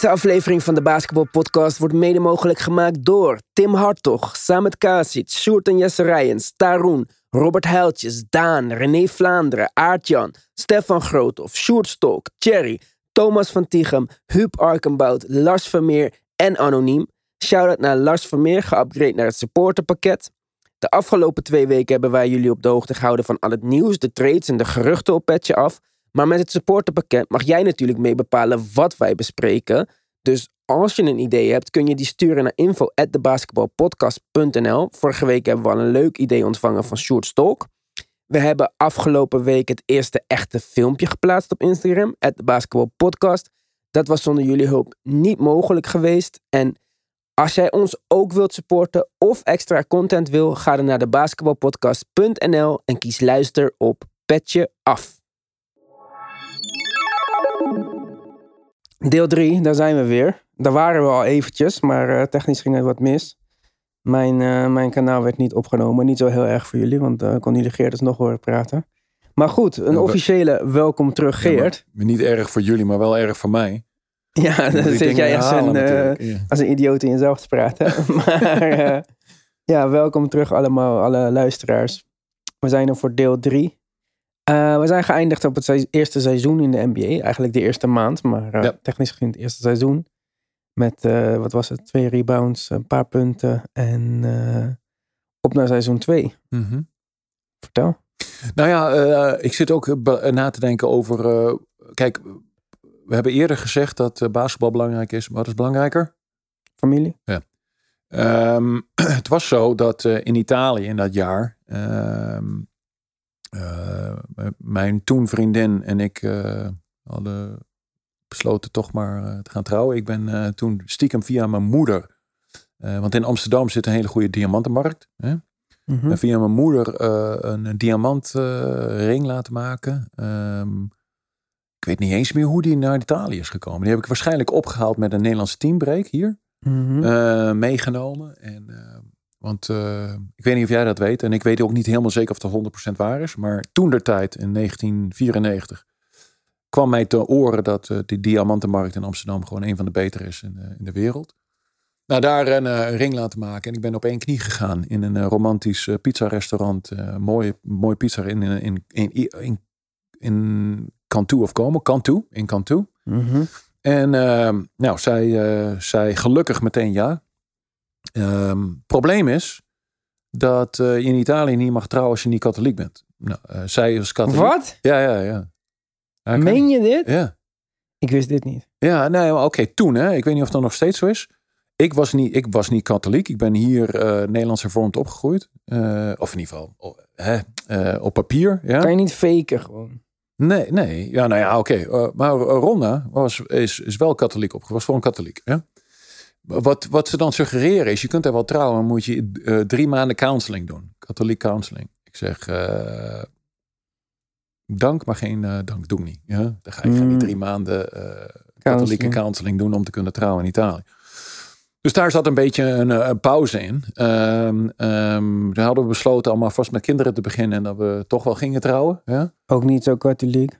Deze aflevering van de Basketball Podcast wordt mede mogelijk gemaakt door Tim Hartog, Samet Kasic, Sjoerd en Jesse Rijens, Taroen, Robert Heiltjes, Daan, René Vlaanderen, Aartjan, Stefan Groothoff, Sjoerd Stok, Thierry, Thomas van Tichem, Huub Arkenbout, Lars Vermeer en Anoniem. Shoutout naar Lars Vermeer, geupgrade naar het supporterpakket. De afgelopen twee weken hebben wij jullie op de hoogte gehouden van al het nieuws, de trades en de geruchten op Petje Af. Maar met het supporterpakket mag jij natuurlijk mee bepalen wat wij bespreken. Dus als je een idee hebt, kun je die sturen naar info@thebasketballpodcast.nl. Vorige week hebben we al een leuk idee ontvangen van Short Stalk. We hebben afgelopen week het eerste echte filmpje geplaatst op Instagram, @thebasketballpodcast. Dat was zonder jullie hulp niet mogelijk geweest. En als jij ons ook wilt supporten of extra content wil, ga dan naar de basketbalpodcast.nl en kies luister op Petje Af. Deel 3, daar zijn we weer. Daar waren we al eventjes, maar uh, technisch ging het wat mis. Mijn, uh, mijn kanaal werd niet opgenomen. Niet zo heel erg voor jullie, want uh, kon jullie Geert dus nog horen praten. Maar goed, een officiële welkom terug Geert. Ja, niet erg voor jullie, maar wel erg voor mij. Ja, dan zit jij als een, ja. als een idioot in jezelf te praten. maar ja, welkom terug allemaal, alle luisteraars. We zijn er voor deel 3. Uh, we zijn geëindigd op het eerste seizoen in de NBA. Eigenlijk de eerste maand, maar uh, ja. technisch gezien het eerste seizoen. Met, uh, wat was het, twee rebounds, een paar punten en op naar seizoen 2. Mm -hmm. Vertel. Nou ja, ik zit ook na te denken over, kijk, we hebben eerder gezegd dat basketbal belangrijk is. Wat is belangrijker? Familie. Ja. Um, het was zo dat in Italië in dat jaar... Um, uh, mijn toen vriendin en ik uh, hadden besloten toch maar uh, te gaan trouwen. Ik ben toen stiekem via mijn moeder, want in Amsterdam zit een hele goede diamantenmarkt. Hè? Mm -hmm. via mijn moeder een diamantring laten maken. Um, ik weet niet eens meer hoe die naar Italië is gekomen. Die heb ik waarschijnlijk opgehaald met een Nederlandse teambreak hier. Mm -hmm. meegenomen. En want uh, ik weet niet of jij dat weet. En ik weet ook niet helemaal zeker of dat 100% waar is. Maar toen der tijd, in 1994, kwam mij te oren dat uh, de diamantenmarkt in Amsterdam gewoon een van de betere is in, uh, in de wereld. Nou, daar een, een, ring laten maken. En ik ben op één knie gegaan in een romantisch pizza-restaurant. mooi, mooi pizza in, in, in, in, in, in Cantu of Como. Cantu, in Cantu. Mm -hmm. En nou, zij, zij gelukkig meteen ja. Um, probleem is dat uh, je in Italië niet mag trouwen als je niet katholiek bent. Nou, uh, zij is katholiek. Wat? Ja, ja, ja. Meen je dit? Ja. Ik wist dit niet. Ja, nee, oké, okay, toen hè. Ik weet niet of dat nog steeds zo is. Ik was niet, ik was niet katholiek. Ik ben hier uh, Nederlands hervormd opgegroeid. of in ieder geval hè, op papier. Ja. Kan je niet faken gewoon? Nee, nee. Ja, nou ja, oké. Okay. maar Ronda was, is, is wel katholiek opgegroeid. Was gewoon katholiek. Ja? Wat, wat ze dan suggereren is, je kunt er wel trouwen, moet je uh, drie maanden counseling doen. Katholiek counseling. Ik zeg, uh, dank, maar geen uh, dank, doe niet. Ja? Dan ga ik mm. drie maanden katholieke counseling doen om te kunnen trouwen in Italië. Dus daar zat een beetje een, een pauze in. Um, um, toen hadden we besloten om vast met kinderen te beginnen en dat we toch wel gingen trouwen. Ja? Ook niet zo katholiek?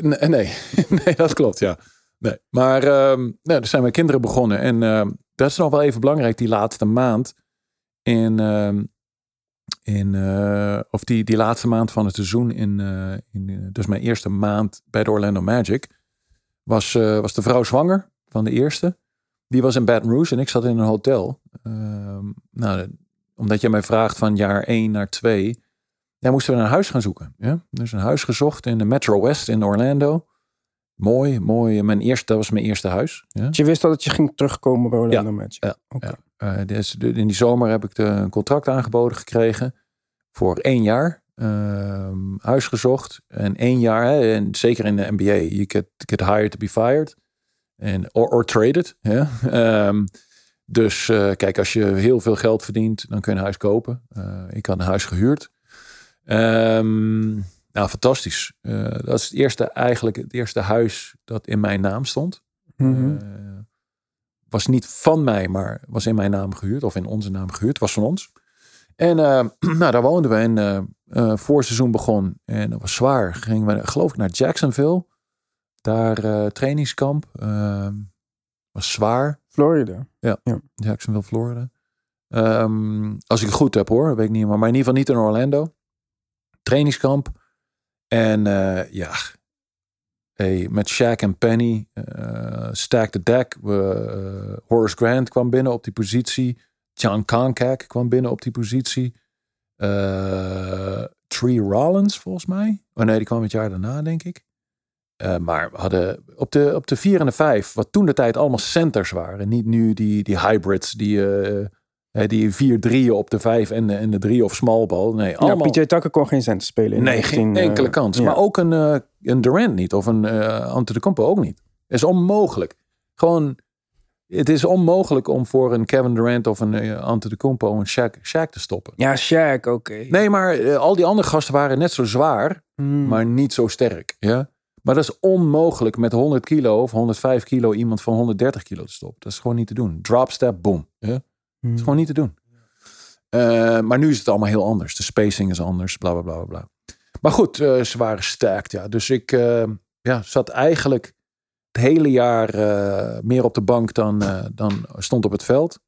nee, nee. nee, dat klopt, ja. Nee, maar uh, nou, er zijn mijn kinderen begonnen. En uh, dat is nog wel even belangrijk, die laatste maand. In, uh, in, uh, of die, die laatste maand van het seizoen, in, uh, in, dus mijn eerste maand bij de Orlando Magic, was, was de vrouw zwanger van de eerste. Die was in Baton Rouge en ik zat in een hotel. Ehm, nou, omdat je mij vraagt van jaar 1 naar 2, ja, moesten we een huis gaan zoeken. Ja? Dus een huis gezocht in de Metro West in Orlando. Mooi, mooi. Mijn eerste, dat was mijn eerste huis. Ja. Dus je wist al dat je ging terugkomen bij Orlando ja, Magic? Ja, okay. ja. Uh, dus in die zomer heb ik de, een contract aangeboden gekregen voor één jaar. Uh, huis gezocht en één jaar, hè, en zeker in de NBA, you get, get hired to be fired. En, or, or traded. Ja. Um, dus uh, kijk, als je heel veel geld verdient, dan kun je een huis kopen. Uh, ik had een huis gehuurd. Um, nou, fantastisch. Uh, dat is het eerste, eigenlijk het eerste huis dat in mijn naam stond. Mm -hmm. uh, was niet van mij, maar was in mijn naam gehuurd. Of in onze naam gehuurd. Was van ons. En uh, nou, daar woonden we. En voorseizoen begon. En dat was zwaar. Gingen we, geloof ik, naar Jacksonville. Daar trainingskamp. Ehm, Was zwaar. Florida. Jacksonville, Florida. Ehm, als ik het goed heb hoor, weet ik niet. Maar, maar in ieder geval niet in Orlando. Trainingskamp. En eh, ja, hey, met Shaq en Penny, uh, stack the deck. Uh, Horace Grant kwam binnen op die positie. John Konkak kwam binnen op die positie. Tree Rollins volgens mij. Oh nee, die kwam het jaar daarna denk ik. Maar we hadden op de, op de vier en de vijf, wat toen de tijd allemaal centers waren. Niet nu die, die hybrids die, die vier drieën op de vijf en de, en de drie of small ball. Nee, allemaal... Ja, PJ Tucker kon geen center spelen. In nee, 19, geen enkele kans. Ja. Maar ook een, uh, een Durant niet. Of een uh, Antetokounmpo ook niet. Het is onmogelijk. Gewoon, het is onmogelijk om voor een Kevin Durant of een uh, Antetokounmpo een Shaq, Shaq te stoppen. Ja, Shaq, oké. Okay. Nee, maar al die andere gasten waren net zo zwaar, Hmm. maar niet zo sterk. Ja? Maar dat is onmogelijk met 100 kilo of 105 kilo iemand van 130 kilo te stoppen. Dat is gewoon niet te doen. Drop, step, boom. Ja? Hmm. is gewoon niet te doen. Uh, maar nu is het allemaal heel anders. De spacing is anders, bla bla bla bla. Maar goed, uh, ze waren stacked, ja. Dus ik uh, ja, zat eigenlijk het hele jaar meer op de bank dan, dan stond op het veld.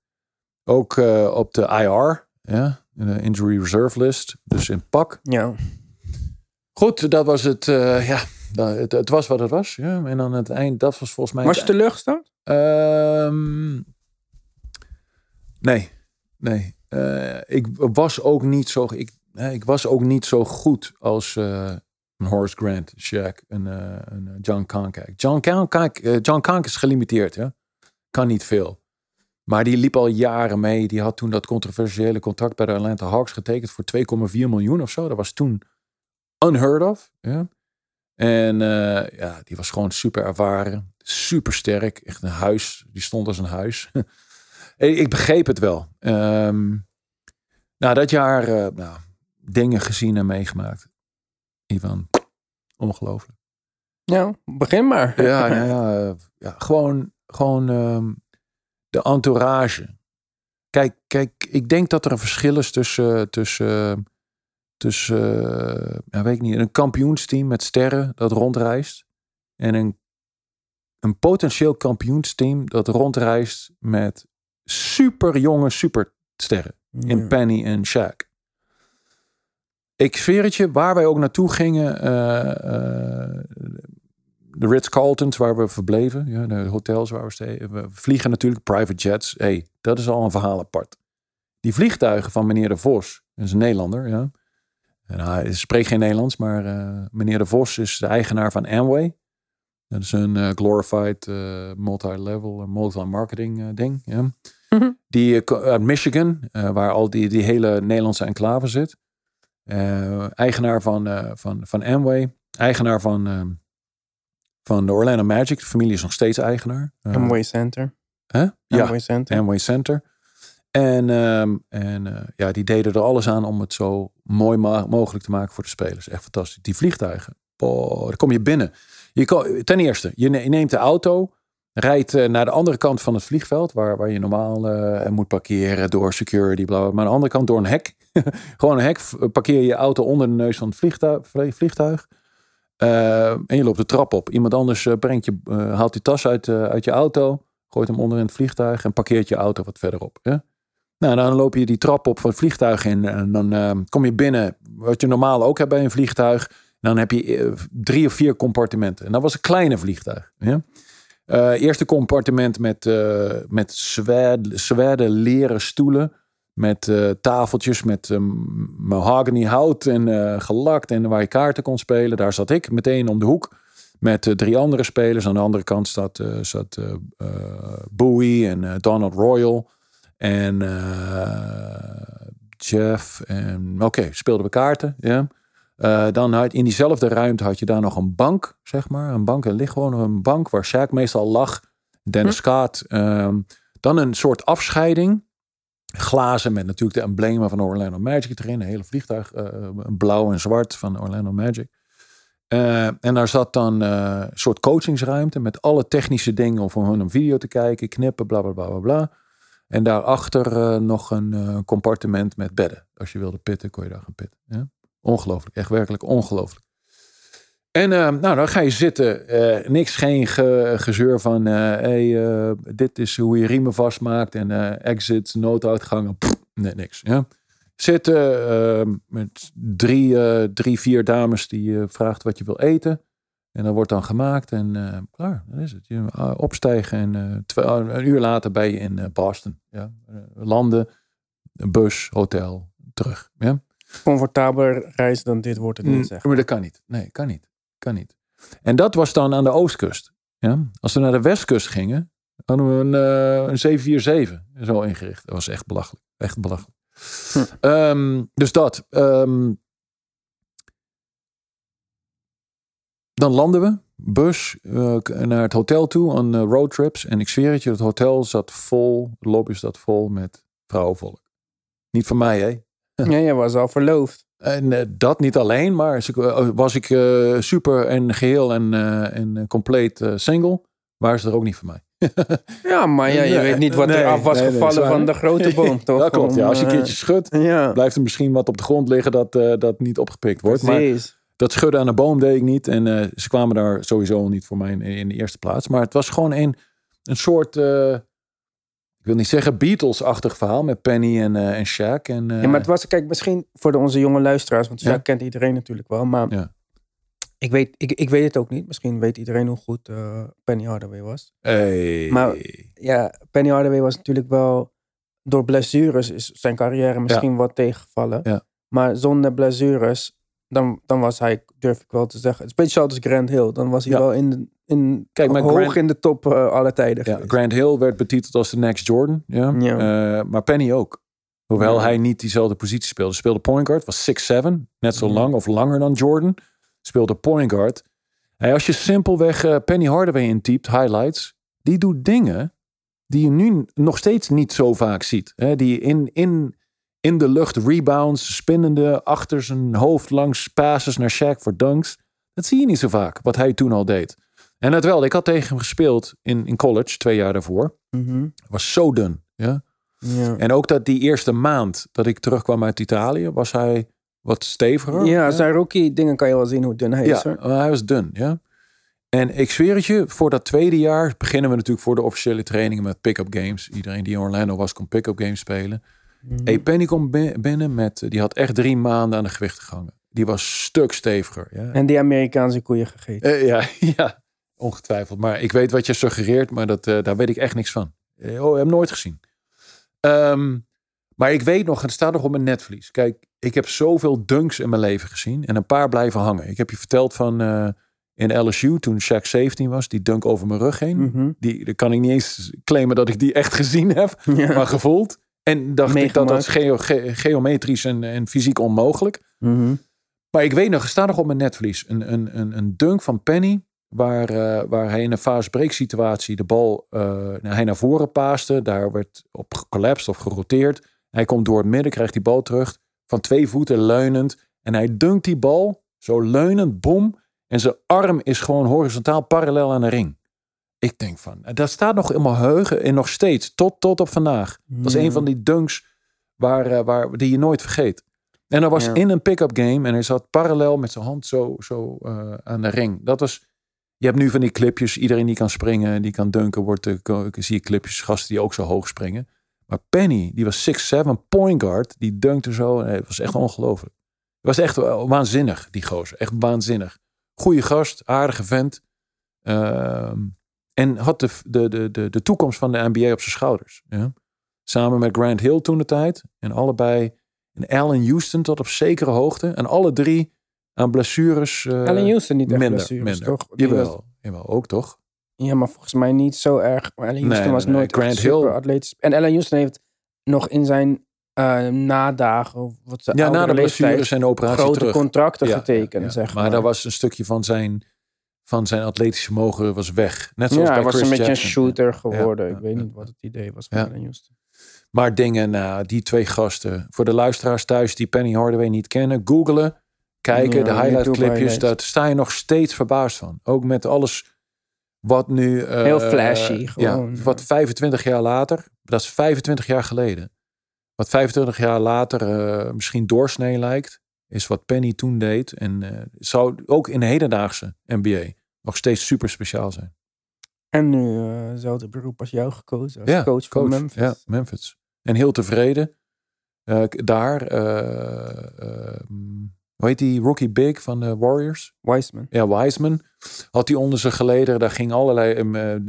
Ook op de IR, ja, de Injury Reserve List. Dus in pak. Ja. Goed, dat was het. ja, het, het, was wat het was. Ja. En dan het eind, dat was volgens mij. Was je teleurgesteld? Uh, nee, nee. Uh, ik was ook niet zo. Ik, ik was ook niet zo goed als uh, een Horace Grant, Shaq en een John Konkak. John Konkak, John is gelimiteerd, ja? kan niet veel. Maar die liep al jaren mee. Die had toen dat controversiële contract bij de Atlanta Hawks getekend voor 2,4 miljoen of zo. Dat was toen unheard of. En ja, die was gewoon super ervaren, super sterk. Echt een huis. Die stond als een huis. ik begreep het wel. Um, nou, dat jaar uh, nou, dingen gezien en meegemaakt. Ivan, ongelooflijk. Ja, begin maar. Ja, ja, ja, ja gewoon, gewoon um, de entourage. Kijk, kijk, ik denk dat er een verschil is tussen, tussen, tussen uh, ja, weet ik niet, een kampioensteam met sterren dat rondreist. En een, een potentieel kampioensteam dat rondreist met super jonge supersterren. In Ja. Penny en Shaq. Ik zweer het je, waar wij ook naartoe gingen. eh, eh, de Ritz-Carltons waar we verbleven. Ja, de hotels waar we steden. We vliegen natuurlijk private jets. hey, dat is al een verhaal apart. Die vliegtuigen van meneer De Vos. Dat is een Nederlander, ja. En hij spreekt geen Nederlands, maar eh, meneer De Vos is de eigenaar van Amway. Dat is een eh, glorified eh, multi-level, multi-marketing eh, ding. Ja. Mhm. Die uit Michigan, waar al die, die hele Nederlandse enclave zit. Eigenaar van, van, van Amway. Eigenaar van, van de Orlando Magic. De familie is nog steeds eigenaar. Amway Center. hè? Ja, Amway Center. Amway Center. En, ehm, en ja, die deden er alles aan om het zo mooi mogelijk te maken voor de spelers. Echt fantastisch. Die vliegtuigen. Boah, daar kom je binnen. Je ten eerste, je, ne- je neemt de auto, rijdt eh, naar de andere kant van het vliegveld, waar, waar je normaal eh, moet parkeren door security, bla, maar aan de andere kant door een hek. Gewoon een hek. Parkeer je auto onder de neus van het vliegtuig. vlie- vliegtuig. Eh, en je loopt de trap op. Iemand anders brengt je, haalt die tas uit, uit je auto, gooit hem onder in het vliegtuig en parkeert je auto wat verderop. hè? Nou, dan loop je die trap op van het vliegtuig in en dan kom je binnen, wat je normaal ook hebt bij een vliegtuig. Dan heb je eh, drie of vier compartimenten. En dat was een kleine vliegtuig. Ja? Eh, eerste compartiment met, eh met zwaarde leren stoelen. Met tafeltjes met eh, mahogany hout en gelakt. En waar je kaarten kon spelen. Daar zat ik meteen om de hoek. Met drie andere spelers. Aan de andere kant zat, zat Bowie en Donald Royal. En Jeff. En oké, speelden we kaarten. Ja. Eh, dan had in diezelfde ruimte had je daar nog een bank, zeg maar. Een bank, er ligt gewoon nog een bank waar Shaq meestal lag. Dennis Scott. ehm, dan een soort afscheiding. Glazen met natuurlijk de emblemen van Orlando Magic erin. Een hele vliegtuig, eh, blauw en zwart van Orlando Magic. Eh, en daar zat dan eh, een soort coachingsruimte met alle technische dingen om hun een video te kijken, knippen, bla bla bla bla bla. En daarachter eh, nog een eh, compartiment met bedden. Als je wilde pitten, kon je daar gaan pitten. Ja? Ongelooflijk, echt werkelijk ongelooflijk. En eh, nou, dan ga je zitten. Eh, niks, geen ge- gezeur van... eh, hey, dit is hoe je riemen vastmaakt. En exits, nooduitgangen. Pff, nee, niks. Ja. Zitten met drie, drie, vier dames die je vraagt wat je wil eten. En dat wordt dan gemaakt en klaar, dat is het. Je opstijgen en twa- een uur later ben je in Boston. Ja. Landen, bus, hotel, terug. Ja. Comfortabeler reis dan dit wordt het niet, Mm, zeg. Maar dat kan niet. Nee, kan niet. Kan niet. En dat was dan aan de oostkust. Ja? Als we naar de westkust gingen, hadden we een, eh, een 747 zo ingericht. Dat was echt belachelijk. Echt belachelijk. Hm. Ehm, dus dat. Ehm, dan landen we, bus, eh, naar het hotel toe aan eh, roadtrips. En ik zweer het je, het hotel zat vol, de lobby zat vol met vrouwenvolk. Niet van mij, hè? Ja, jij was al verloofd. En eh, dat niet alleen, maar eh, was ik eh, super en geheel en, en compleet single, waren ze er ook niet voor mij. Ja, maar ja, je Nee, weet niet wat nee, er af was nee, gevallen van de grote boom, toch? dat klopt, ja. Als je een keertje schudt, Ja, blijft er misschien wat op de grond liggen dat, dat niet opgepikt wordt. Maar dat schudden aan de boom deed ik niet. En ze kwamen daar sowieso niet voor mij in, in de eerste plaats. Maar het was gewoon een, een soort, ik wil niet zeggen Beatles-achtig verhaal met Penny en, eh en Shaq. En, eh, Ja, maar het was, kijk, misschien voor de, onze jonge luisteraars, want ja. kent iedereen natuurlijk wel, maar Ja. ik, weet, ik, ik weet het ook niet. Misschien weet iedereen hoe goed eh, Penny Hardaway was. hey. Maar- Ja, Penny Hardaway was natuurlijk wel, door blessures is zijn carrière misschien wat tegengevallen. Ja. Maar zonder blessures, dan, dan was hij, durf ik wel te zeggen, speciaal als Grant Hill, dan was hij Ja. wel in, in, Kijk, maar hoog Grant- in de top eh aller tijden Ja. Grant Hill werd betiteld als de next Jordan. Ja. Ja. Eh, maar Penny ook. Hoewel hij niet diezelfde positie speelde. Speelde point guard, was 6'7. Net zo lang of langer dan Jordan. Speelde point guard. Hey, als je simpelweg eh, Penny Hardaway intypt, highlights. Die doet dingen die je nu nog steeds niet zo vaak ziet. Hè? Die in, in, in de lucht rebounds, spinnende, achter zijn hoofd langs passes naar Shaq voor dunks. Dat zie je niet zo vaak, wat hij toen al deed. En het wel, ik had tegen hem gespeeld in, in college, twee jaar daarvoor. Mhm. Was zo dun. Ja? ja. En ook dat die eerste maand dat ik terugkwam uit Italië, was hij wat steviger. Ja, zijn rookie dingen kan je wel zien hoe dun hij ja, is. Hoor. hij was dun. Ja. En ik zweer het je, voor dat tweede jaar beginnen we natuurlijk voor de officiële trainingen met pick-up games. Iedereen die in Orlando was, kon pick-up games spelen. Mhm. Hey, Penny komt bi- binnen met, die had echt drie maanden aan de gewicht gehangen. Die was stuk steviger. Ja. En die Amerikaanse koeien gegeten. Eh, ja, ja, ongetwijfeld. Maar ik weet wat je suggereert, maar dat, eh, daar weet ik echt niks van. Eh, Oh, ik heb hem nooit gezien. Ehm, maar ik weet nog, het staat nog op mijn netvlies. Kijk, ik heb zoveel dunks in mijn leven gezien en een paar blijven hangen. Ik heb je verteld van eh, in LSU, toen Shaq 17 was, die dunk over mijn rug heen. Mhm. Die, daar kan ik niet eens claimen dat ik die echt gezien heb, Ja. maar gevoeld. En dacht ik dat dat is Meegemaakt. geo- ge- geometrisch en, en fysiek onmogelijk. Mhm. Maar ik weet nog, er staat nog op mijn netvlies een, een, een, een dunk van Penny. Waar, eh, waar hij in een fast break situatie de bal eh, nou, hij naar voren paaste. Daar werd op gecollapsed of geroteerd. Hij komt door het midden, krijgt die bal terug. Van twee voeten leunend. En hij dunkt die bal zo leunend, bom. En zijn arm is gewoon horizontaal parallel aan de ring. Ik denk van, dat staat nog in mijn heugen en nog steeds, tot, tot op vandaag. Dat is Ja. een van die dunks waar, eh, waar, die je nooit vergeet. En dat was Ja. in een pick-up game en hij zat parallel met zijn hand zo, zo eh, aan de ring. Dat was, je hebt nu van die clipjes, iedereen die kan springen, die kan dunken, wordt, eh, ko- zie je clipjes, gasten die ook zo hoog springen. Maar Penny, die was 6'7, point guard, die dunkte zo. en Het was echt ongelooflijk. Het was echt eh, waanzinnig, die gozer. Echt waanzinnig. Goeie gast, aardige vent. Ehm, en had de, de, de, de, de toekomst van de NBA op zijn schouders. Ja? Samen met Grant Hill toen de tijd. En allebei en Allen Houston tot op zekere hoogte. En alle drie aan blessures. eh, Allen Houston niet echt minder, blessures, minder. toch? Die was- Jawel, jawel, ook toch? Ja, maar volgens mij niet zo erg. Allen Houston Nee, was nee, nooit Grant Hill- atletisch. En Allen Houston heeft nog in zijn eh, nadagen, of wat ze Ja, na de blessures en de operatie grote terug. contracten Ja, getekend, ja, ja. zeg maar. Maar daar was een stukje van zijn, van zijn atletische mogen was weg. Net zoals ja, hij was Chris een beetje Jackson. een shooter geworden. Ja, ik weet niet wat het idee was van Ja. Houston. Maar dingen, nou, die twee gasten. Voor de luisteraars thuis die Penny Hardaway niet kennen. Googelen, kijken, Ja, de highlight clipjes. Daar sta je nog steeds verbaasd van. Ook met alles wat nu... eh, Heel flashy, ja, gewoon. wat 25 jaar later, dat is 25 jaar geleden. Wat 25 jaar later eh, misschien doorsnee lijkt. Is wat Penny toen deed. En uh, zou ook in de hedendaagse NBA nog steeds super speciaal zijn. En nu uh, hetzelfde beroep als jou gekozen, als ja, coach, van Memphis. Ja, Memphis. En heel tevreden. Uh, daar, hoe heet die rookie big van de Warriors? Wiseman. Ja, Wiseman. Had hij onder zijn geleden. Daar ging allerlei,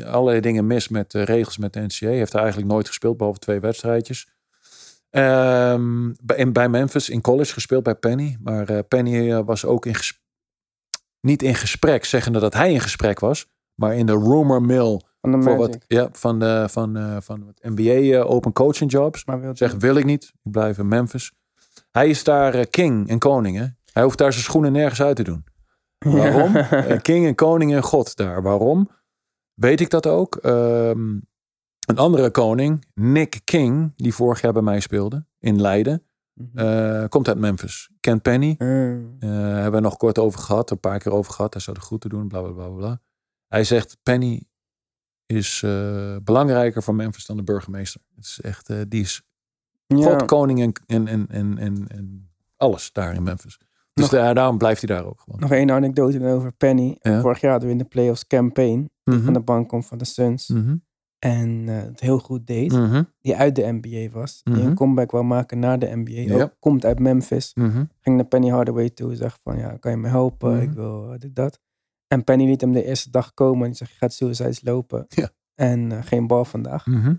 allerlei dingen mis met de regels met de NCAA. Heeft hij eigenlijk nooit gespeeld, behalve twee wedstrijdjes. Um, bij, bij Memphis in college gespeeld bij Penny. Maar uh, Penny uh, was ook in niet in gesprek, zeggende dat hij in gesprek was. Maar in de rumor mill van de, voor wat, ja, van de van, uh, van het NBA open coaching jobs. Maar wil Zegt wil ik niet. Ik blijf in Memphis. Hij is daar king en koning. Hè? Hij hoeft daar zijn schoenen nergens uit te doen. Waarom? king en koning en god daar. Waarom? Weet ik dat ook. Um, een andere koning, Nick King, die vorig jaar bij mij speelde in Leiden, uh, komt uit Memphis. Kent Penny. Mm. Uh, hebben we nog kort over gehad, een paar keer over gehad. Hij zou de groeten doen, bla bla bla bla. Hij zegt: Penny is uh, belangrijker voor Memphis dan de burgemeester. Het is echt, die is ja. God, koning en, en, en, en, en, en alles daar in Memphis. Dus nog, daar, daarom blijft hij daar ook gewoon. Nog één anekdote over Penny. Ja? Vorig jaar hadden we in de playoffs campaign. Mm -hmm. van de bank komt van de Suns. Mm -hmm en uh, het heel goed deed, mm -hmm. die uit de NBA was, die een comeback wou maken naar de NBA, Ja. ook komt uit Memphis, Mm -hmm. ging naar Penny Hardaway toe, zegt van ja, kan je me helpen, Mhm. ik wil uh, dit, dat. En Penny liet hem de eerste dag komen en die zegt, je gaat suicides lopen Ja. en uh, geen bal vandaag. Mhm.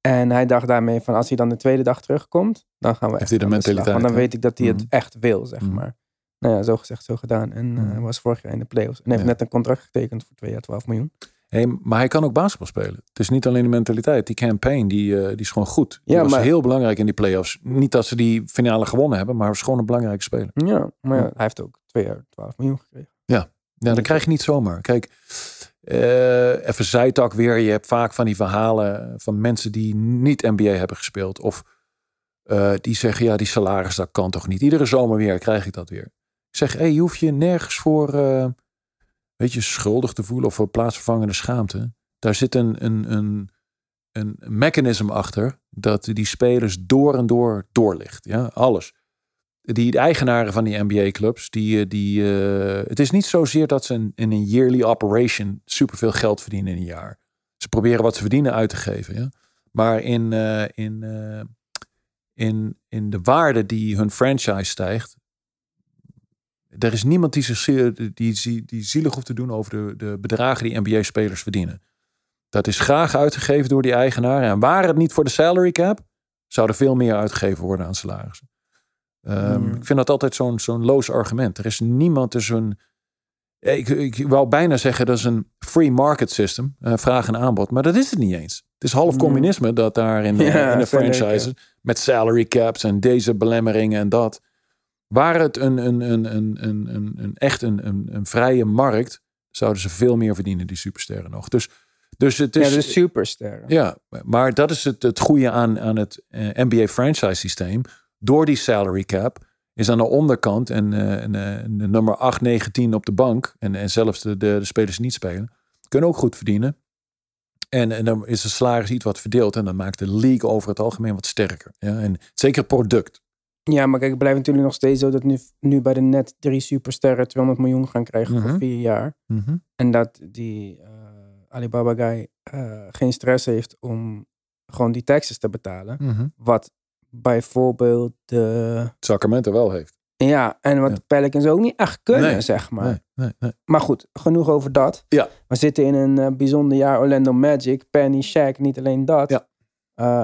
En hij dacht daarmee van, als hij dan de tweede dag terugkomt, dan gaan we Heeft echt hij de slag. Want dan hè? weet ik dat hij Mhm. het echt wil, zeg Mhm. maar. Nou ja, zo gezegd, zo gedaan. En Mhm. was vorig jaar in de playoffs. En heeft Ja. net een contract getekend voor twee jaar 12 miljoen. Hey, maar hij kan ook basketbal spelen. Het is niet alleen de mentaliteit. Die campaign, die, eh, die is gewoon goed. Die Ja, was maar- heel belangrijk in die playoffs. Niet dat ze die finale gewonnen hebben, maar was gewoon een belangrijke speler. Ja, maar ja, Ja. hij heeft ook twee jaar 12 miljoen gekregen. Ja, dat krijg je niet zomaar. Kijk, eh, even zijtak weer. Je hebt vaak van die verhalen van mensen die niet NBA hebben gespeeld. Of eh, die zeggen, ja, die salaris, dat kan toch niet. Iedere zomer weer krijg ik dat weer. Ik zeg, hey, je hoeft je nergens voor, weet je, schuldig te voelen of voor plaatsvervangende schaamte. Daar zit een, een, een, een mechanisme achter dat die spelers door en door doorlicht. Ja, alles. Die de eigenaren van die NBA-clubs, die, eh, die, eh, het is niet zozeer dat ze in, een yearly operation superveel geld verdienen in een jaar. Ze proberen wat ze verdienen uit te geven. Ja? Maar in, eh, in, in, in de waarde die hun franchise stijgt, er is niemand die, zich, die, die, die zielig hoeft te doen over de, de bedragen die NBA-spelers verdienen. Dat is graag uitgegeven door die eigenaren. En waren het niet voor de salary cap, zou er veel meer uitgegeven worden aan salarissen. Ehm, Hmm. Ik vind dat altijd zo'n zo'n loos argument. Er is niemand tussen een. Ik, ik wou bijna zeggen dat is een free market system, eh, vraag en aanbod, maar dat is het niet eens. Het is half Hmm. communisme dat daar in, de- Ja, in de franchises met salary caps en deze belemmeringen en dat. Waar het een, een, een, een, een, een, een echt een, een, een vrije markt, zouden ze veel meer verdienen, die supersterren nog. Dus, dus het is. ja, de supersterren. Ja, maar dat is het, het goede aan, aan het eh, NBA franchise systeem. Door die salary cap is aan de onderkant en, eh, en, eh, en de nummer 8, 9, 10 op de bank. En, en zelfs de, de, de spelers die niet spelen. Kunnen ook goed verdienen. En, en dan is de salaris iets wat verdeeld. En dat maakt de league over het algemeen wat sterker. Ja? En zeker product. Ja, maar kijk, het blijft natuurlijk nog steeds zo dat nu, nu bij de net drie supersterren 200 miljoen gaan krijgen Mhm. voor vier jaar. En dat die eh, Alibaba guy eh, geen stress heeft om gewoon die taxes te betalen. Wat bijvoorbeeld de... Sacramento wel heeft. Ja, en wat Ja. Pelicans ook niet echt kunnen, Nee, zeg maar. Nee, nee, nee. Maar goed, genoeg over dat. Ja. We zitten in een eh, bijzonder jaar Orlando Magic. Penny, Shaq, niet alleen dat. Ja.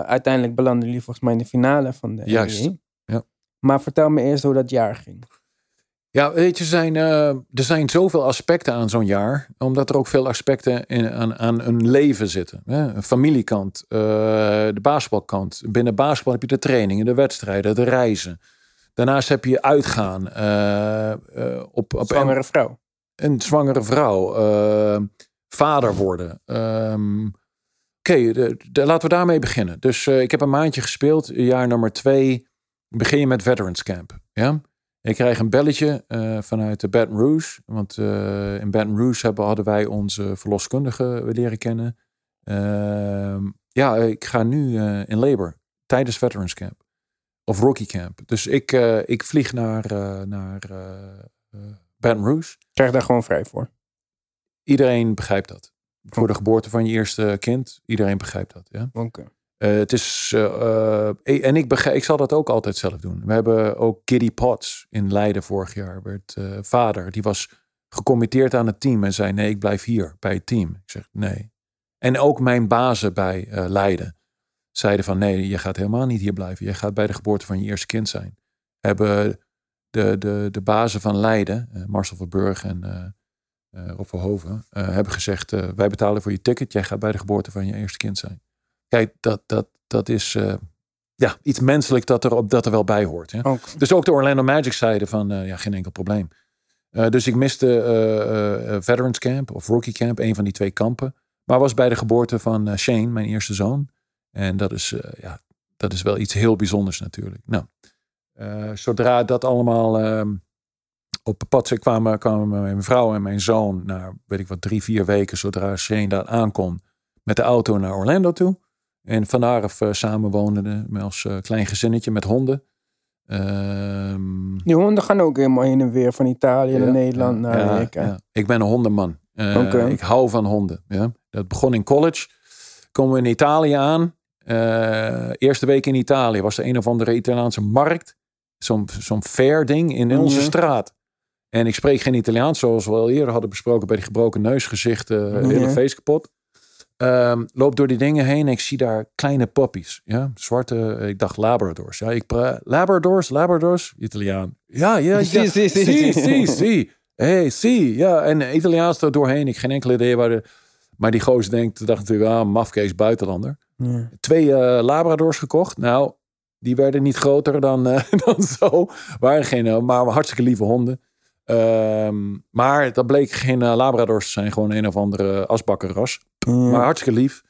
Uiteindelijk belanden jullie volgens mij in de finale van de Juist, NBA. Maar vertel me eerst hoe dat jaar ging. Ja, weet je, er zijn, eh, er zijn zoveel aspecten aan zo'n jaar. Omdat er ook veel aspecten in, aan, aan een leven zitten. Hè? Een familiekant, eh, de basketbalkant. Binnen basketbal heb je de trainingen, de wedstrijden, de reizen. Daarnaast heb je uitgaan. eh, op, op Zwangere vrouw. een zwangere vrouw. vader worden. Ehm, Oké, laten we daarmee beginnen. Dus ik heb een maandje gespeeld. Jaar nummer twee begin je met Veterans Camp. Ja? Ik krijg een belletje eh, vanuit de Baton Rouge. Want eh, in Baton Rouge hebben, hadden wij onze verloskundige leren kennen. Ehm, ja, ik ga nu eh, in labor tijdens Veterans Camp. of rookie camp. Dus ik, ik vlieg naar, naar Baton Rouge. Krijg daar gewoon vrij voor? Iedereen begrijpt dat. Voor de geboorte van je eerste kind. Iedereen begrijpt dat. Ja? Oké. Uh, het is, uh, en ik, ik zal dat ook altijd zelf doen. We hebben ook Giddy Potts in Leiden vorig jaar. Werd vader. Die was gecommitteerd aan het team en zei: Nee, ik blijf hier bij het team. Ik zeg: Nee. En ook mijn bazen bij Leiden zeiden: van nee, je gaat helemaal niet hier blijven. Je gaat bij de geboorte van je eerste kind zijn. Hebben de, de, de bazen van Leiden, Marcel Verburg en uh, Rob Verhoeven, hebben gezegd: Wij betalen voor je ticket. Jij gaat bij de geboorte van je eerste kind zijn. Kijk, dat, dat, dat is uh, ja, iets menselijk dat er, op, dat er wel bij hoort. Hè? Dus ook de Orlando Magic zeiden van uh, ja, geen enkel probleem. Uh, dus ik miste Veterans Camp of Rookie Camp, een van die twee kampen. Maar was bij de geboorte van Shane, mijn eerste zoon. En dat is, ja, dat is wel iets heel bijzonders natuurlijk. Nou, zodra dat allemaal ehm, op pad kwamen, kwamen mijn vrouw en mijn zoon naar, weet ik wat, drie, vier weken, zodra Shane daar aankom, met de auto naar Orlando toe. En Van Arf uh, samenwoonden als uh, klein gezinnetje met honden. Um, die honden gaan ook helemaal heen en weer van Italië naar Nederland naar Amerika. Ja, ik ben een hondenman. Uh, Ik hou van honden. Ja. Dat begon in college. Komen we in Italië aan. eerste week in Italië was er een of andere Italiaanse markt. Zo'n zo'n fair ding in onze straat. En ik spreek geen Italiaans, zoals we al eerder hadden besproken bij die gebroken neusgezichten. Hele feest kapot. Um, loop door die dingen heen en ik zie daar kleine puppies. Ja? Zwarte, eh, ik dacht Labradors. Ja, ik Labradors, Labradors, Italiaan. Ja, ja, ja. Zie, zie, zie. Zie, Hey, zie. Ja, en Italiaans er doorheen. Ik geen enkele idee waar de... Maar die gozer denkt, dacht natuurlijk, ah, mafkees buitenlander. Ja. Twee uh, Labradors gekocht. Nou, die werden niet groter dan, uh, dan zo. Waren geen, maar hartstikke lieve honden. Um, maar dat bleek geen uh, Labradors zijn, gewoon een of andere asbakkerras. Mm. Maar hartstikke lief.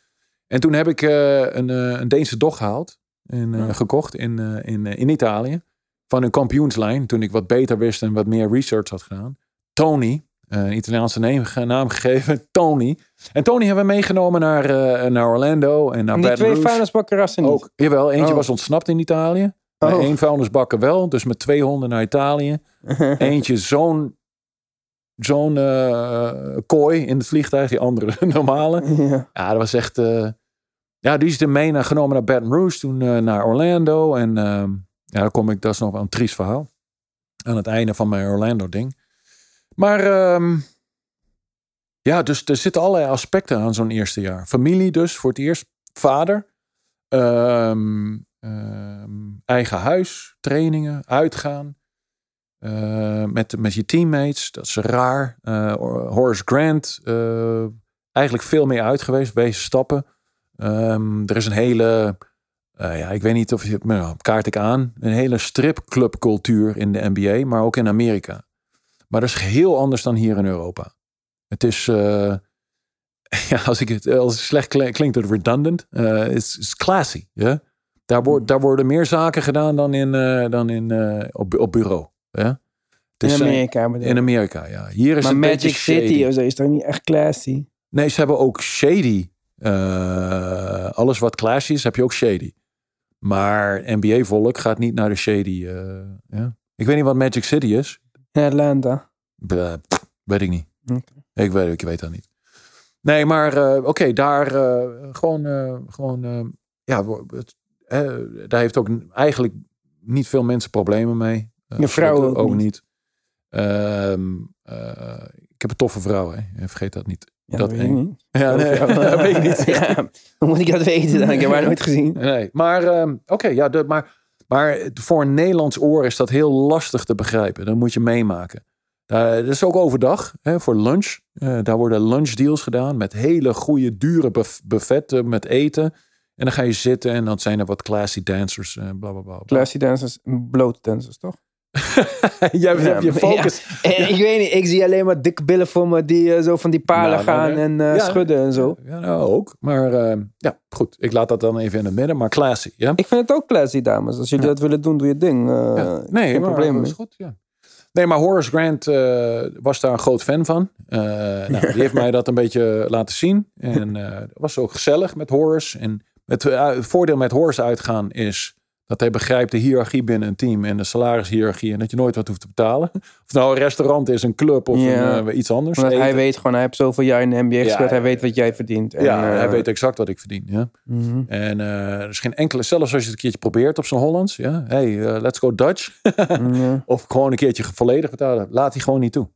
En toen heb ik uh, een, uh, een Deense dog gehaald. En, gekocht in, in, in Italië. Van een kampioenslijn. Toen ik wat beter wist en wat meer research had gedaan. Tony. Een Italiaanse naam, naam gegeven. Tony. En Tony hebben we meegenomen naar, naar Orlando. En naar en die twee vuilnisbakkerrassen niet? Ook, jawel, eentje oh. was ontsnapt in Italië. Oh. Eén vuilnisbakker wel. Dus met twee honden naar Italië. Eentje zo'n zo'n uh, kooi in het vliegtuig, die andere normale. Ja, ja dat was echt. Uh, ja, die is er mee naar, genomen naar Baton Rouge, toen uh, naar Orlando. En uh, ja, dan kom ik, dat is nog wel een triest verhaal. Aan het einde van mijn Orlando-ding. Maar um, ja, dus er zitten allerlei aspecten aan zo'n eerste jaar. Familie dus, voor het eerst. Vader. Um, eigen huis, trainingen, uitgaan. Uh, met, met je teammates. Dat is raar. Uh, Horace Grant, uh, eigenlijk veel meer uit geweest, wezen stappen. Um, er is een hele, ja, ik weet niet of je, nou, kaart ik aan, een hele stripclubcultuur in de NBA, maar ook in Amerika. Maar dat is heel anders dan hier in Europa. Het is, ja, als ik het als slecht klinkt, het redundant. Het is classy. Yeah? Daar, wordt, daar worden meer zaken gedaan dan, in, dan in, op, op bureau. Ja? in Amerika. in Amerika, ja. Hier is maar het Magic City of zo is toch niet echt classy? Nee, ze hebben ook shady. Uh, alles wat classy is, heb je ook shady. Maar NBA-volk gaat niet naar de shady. Ja. Ik weet niet wat Magic City is. Atlanta. Weet ik niet. Okay. Ik, weet, ik weet dat niet. Nee, maar uh, oké, okay, daar gewoon, gewoon ja, het, daar heeft ook eigenlijk niet veel mensen problemen mee. Uh, je vrouw ook, niet. Ehm, uh, ik heb een toffe vrouw, hè. Vergeet dat niet. Ja, dat, weet ik niet. Ja, nee, dat weet ik niet. ja, hoe moet ik dat weten dan? Ik heb haar nooit gezien. Nee, maar um, oké, okay, ja, de, maar, maar voor een Nederlands oor is dat heel lastig te begrijpen. Dat moet je meemaken. Uh, dat is ook overdag hè, voor lunch. Uh, daar worden lunchdeals gedaan met hele goede, dure buff buffetten met eten. En dan ga je zitten en dan zijn er wat classy dancers. Uh, bla, bla, bla, Classy dancers, blote dancers, toch? Jij hebt je focus. En ik weet niet, ik zie alleen maar dikke billen voor me die uh, zo van die palen nou, gaan nou, en uh, schudden en zo. Ja, nou ook. Maar uh, ja, goed. Ik laat dat dan even in het midden. Maar classy, ja? Ik vind het ook classy, dames. Als jullie dat willen doen, doe je ding. Nee, geen probleem is goed, ja. Nee, maar Horace Grant was daar een groot fan van. nou, die heeft mij dat een beetje laten zien. En was ook gezellig met Horace. En het voordeel met Horace uitgaan is Dat hij begrijpt de hiërarchie binnen een team en de salarishiërarchie. En dat je nooit wat hoeft te betalen. Of nou een restaurant is, een club of een, iets anders. Hij weet gewoon, hij heeft zoveel jaar in de NBA gespeeld. Hij weet wat jij verdient. En, ja, hij weet exact wat ik verdien. Ja. Mhm. En er is geen enkele, zelfs als je het een keertje probeert op zijn Hollands. Ja, hey, let's go Dutch. Of gewoon een keertje volledig betalen. Laat hij gewoon niet toe.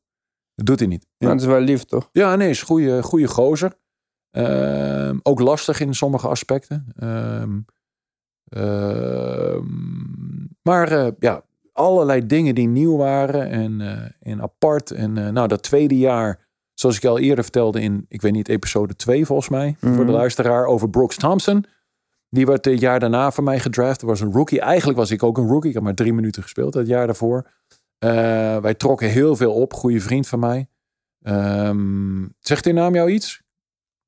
Dat doet hij niet. Ja. dat is wel lief, toch? Ja, nee, is een goede, goede gozer. Ehm, ook lastig in sommige aspecten. Ehm, ehm, maar uh, ja, allerlei dingen die nieuw waren en, en apart. En uh, nou, dat tweede jaar, zoals ik al eerder vertelde in, ik weet niet, episode 2 volgens mij, voor de mhm. luisteraar, over Brooks Thompson. Die werd het jaar daarna van mij gedraft. was een rookie. Eigenlijk was ik ook een rookie. Ik heb maar drie minuten gespeeld het jaar daarvoor. wij trokken heel veel op. Goede vriend van mij. Um, zegt die naam jou iets?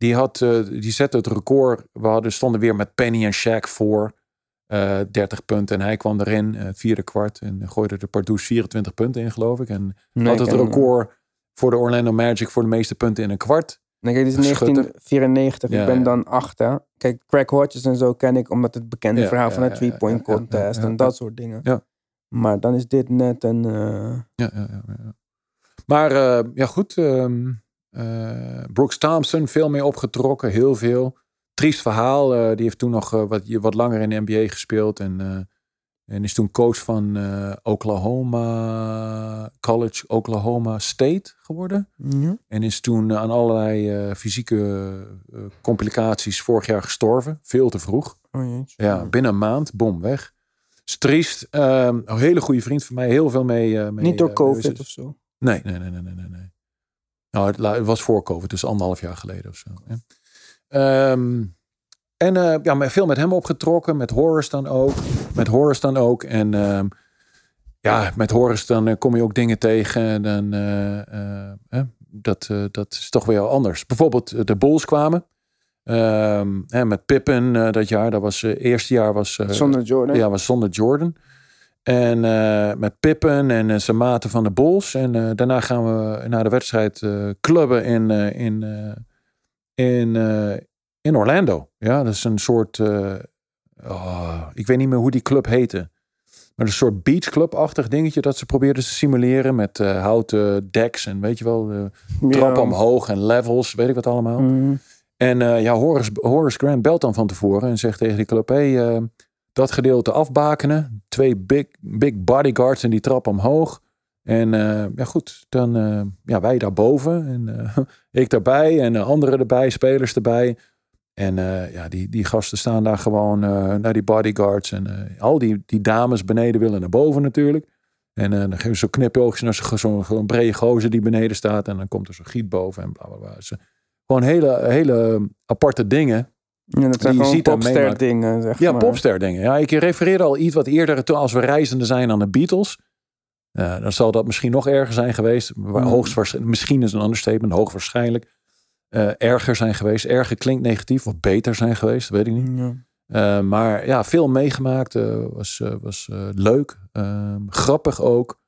Die, had, uh, die zette het record. We hadden, stonden weer met Penny en Shaq voor. Uh, eh, 30 punten. En hij kwam erin, uh, vierde kwart. En gooide de Pardoes 24 punten in, geloof ik. En had het record voor de Orlando Magic voor de meeste punten in een kwart. Nee, kijk, dit is 1994. ik ben dan acht, hè. Kijk, Craig Hodges en zo ken ik omdat het bekende verhaal van het three-point contest en dat soort dingen. Ja. Maar dan is dit net een... Ja, ja, ja, Maar ja, goed. Um, uh, Brooks Thompson, veel mee opgetrokken, heel veel. Triest verhaal. Uh, die heeft toen nog uh, wat, wat langer in de NBA gespeeld. En, en is toen coach van Oklahoma College, Oklahoma State geworden. En is toen aan allerlei fysieke complicaties vorig jaar gestorven. Veel te vroeg. Oh, ja, binnen een maand, bom, weg. Triest. Ehm, een hele goede vriend van mij. Heel veel mee. mee Niet door COVID of zo? Nee, nee, nee, nee, nee. nee. Nou, het, was voor COVID, dus anderhalf jaar geleden of zo. Ehm, en uh, ja, veel met hem opgetrokken, met Horace dan ook. Met Horace dan ook. En ehm, ja, met Horace dan uh, kom je ook dingen tegen. Dan, uh, dat, dat is toch weer anders. Bijvoorbeeld de Bulls kwamen. Um, met Pippen dat jaar. Dat was het eerste jaar was... zonder Jordan. Ja, was zonder Jordan. En uh, met Pippen en uh, zijn maten van de Bulls. En uh, daarna gaan we naar de wedstrijd clubben in, in, in, in Orlando. Ja, dat is een soort. Oh, ik weet niet meer hoe die club heette. Maar een soort beachclub-achtig dingetje dat ze probeerden te simuleren. Met houten decks en weet je wel, trappen omhoog en levels, weet ik wat allemaal. Mm. En ja, Horace, Horace Grant belt dan van tevoren en zegt tegen die club: Hey, dat gedeelte afbakenen. Twee big, big bodyguards en die trap omhoog. En uh, ja goed, dan uh, ja, wij daarboven en uh, ik daarbij en anderen erbij, spelers erbij. En ja, die, die gasten staan daar gewoon naar die bodyguards. En al die, die dames beneden willen naar boven natuurlijk. En dan geven ze zo knipoogjes naar zo'n zo brede gozer die beneden staat. En dan komt er zo'n giet boven en bla bla bla. gewoon hele, hele aparte dingen. Ja, dat zijn gewoon popster dingen. Zeg ja, popster dingen. Ja, ik refereerde al iets wat eerder toen als we reizende zijn aan de Beatles. Uh, dan zal dat misschien nog erger zijn geweest. Mm. Hoogstwaarschijnlijk, misschien is een understatement, hoogwaarschijnlijk. Uh, erger zijn geweest. Erger klinkt negatief of beter zijn geweest, weet ik niet. Ja. Uh, maar ja, veel meegemaakt. was was leuk. Ehm, grappig ook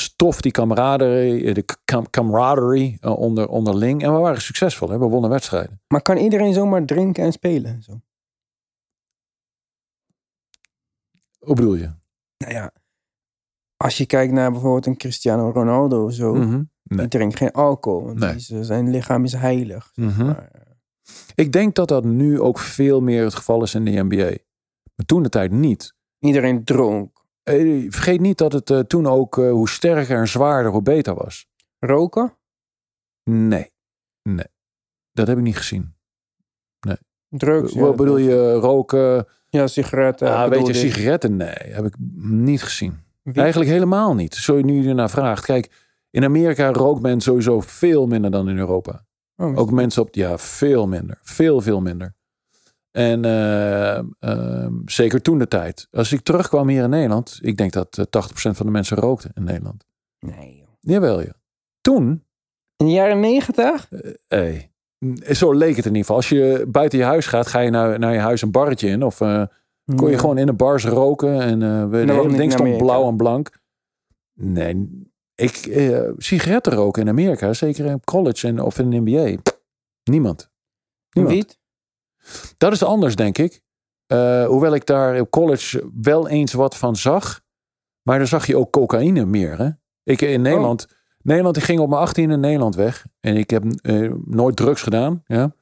stof, die camaraderie, de camaraderie uh, onder, onderling. En we waren succesvol, hè? we wonnen wedstrijden. Maar kan iedereen zomaar drinken en spelen? Zo? Hoe bedoel je? Nou ja, als je kijkt naar bijvoorbeeld een Cristiano Ronaldo of zo. Mm Die drinkt geen alcohol, want nee. is, zijn lichaam is heilig. Mhm. maar. Ik denk dat dat nu ook veel meer het geval is in de NBA. Maar toen de tijd niet. Iedereen dronk. Eh, vergeet niet dat het uh, toen ook uh, hoe sterker en zwaarder, hoe beter was. Roken? Nee. Nee. Dat heb ik niet gezien. Nee. Drugs? Wat bedoel je? Roken? Ja, sigaretten. Ah, weet je, sigaretten? Nee, heb ik niet gezien. Eigenlijk helemaal niet. Zo je nu ernaar vraagt. Kijk, in Amerika rookt men sowieso veel minder dan in Europa. Oh, ook mensen op, ja, veel minder. Veel, veel minder. En uh, uh, zeker toen de tijd. Als ik terugkwam hier in Nederland, ik denk dat 80% eh, van de mensen rookten in Nederland. Nee joh. Jawel ja. Toen. In de jaren 90? Uh, hey. Zo leek het in ieder geval. Als je buiten je huis gaat, ga je naar, naar je huis een barretje in. Of kon je gewoon in een bars roken. En uh, de hele ding stond blauw en blank. Nee, ik, sigaretten roken in Amerika, zeker in college en, of in een MBA. Niemand. Niemand. Wiet? Dat is anders, denk ik. hoewel ik daar op college wel eens wat van zag. Maar dan zag je ook cocaïne meer. Hè? Ik in Nederland. Oh. Nederland, ik ging op mijn 18 in Nederland weg. En ik heb nooit drugs gedaan. Ja.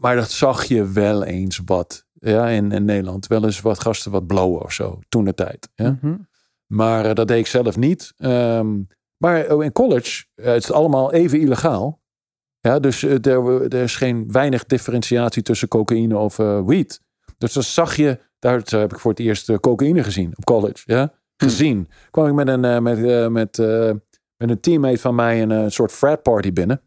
maar dat zag je wel eens wat. Ja, in, in Nederland. Wel eens wat gasten wat blowen of zo. Toen de tijd. Ja. Mhm. Maar dat deed ik zelf niet. Um, maar oh, in college, het is allemaal even illegaal. Ja, dus uh, er, er, is geen weinig differentiatie tussen cocaïne of uh, weed. Dus dan zag je, daar heb ik voor het eerst cocaïne gezien op college. Ja? Hm. Gezien. Kwam ik met een, met, met, met een teammate van mij een soort frat party binnen.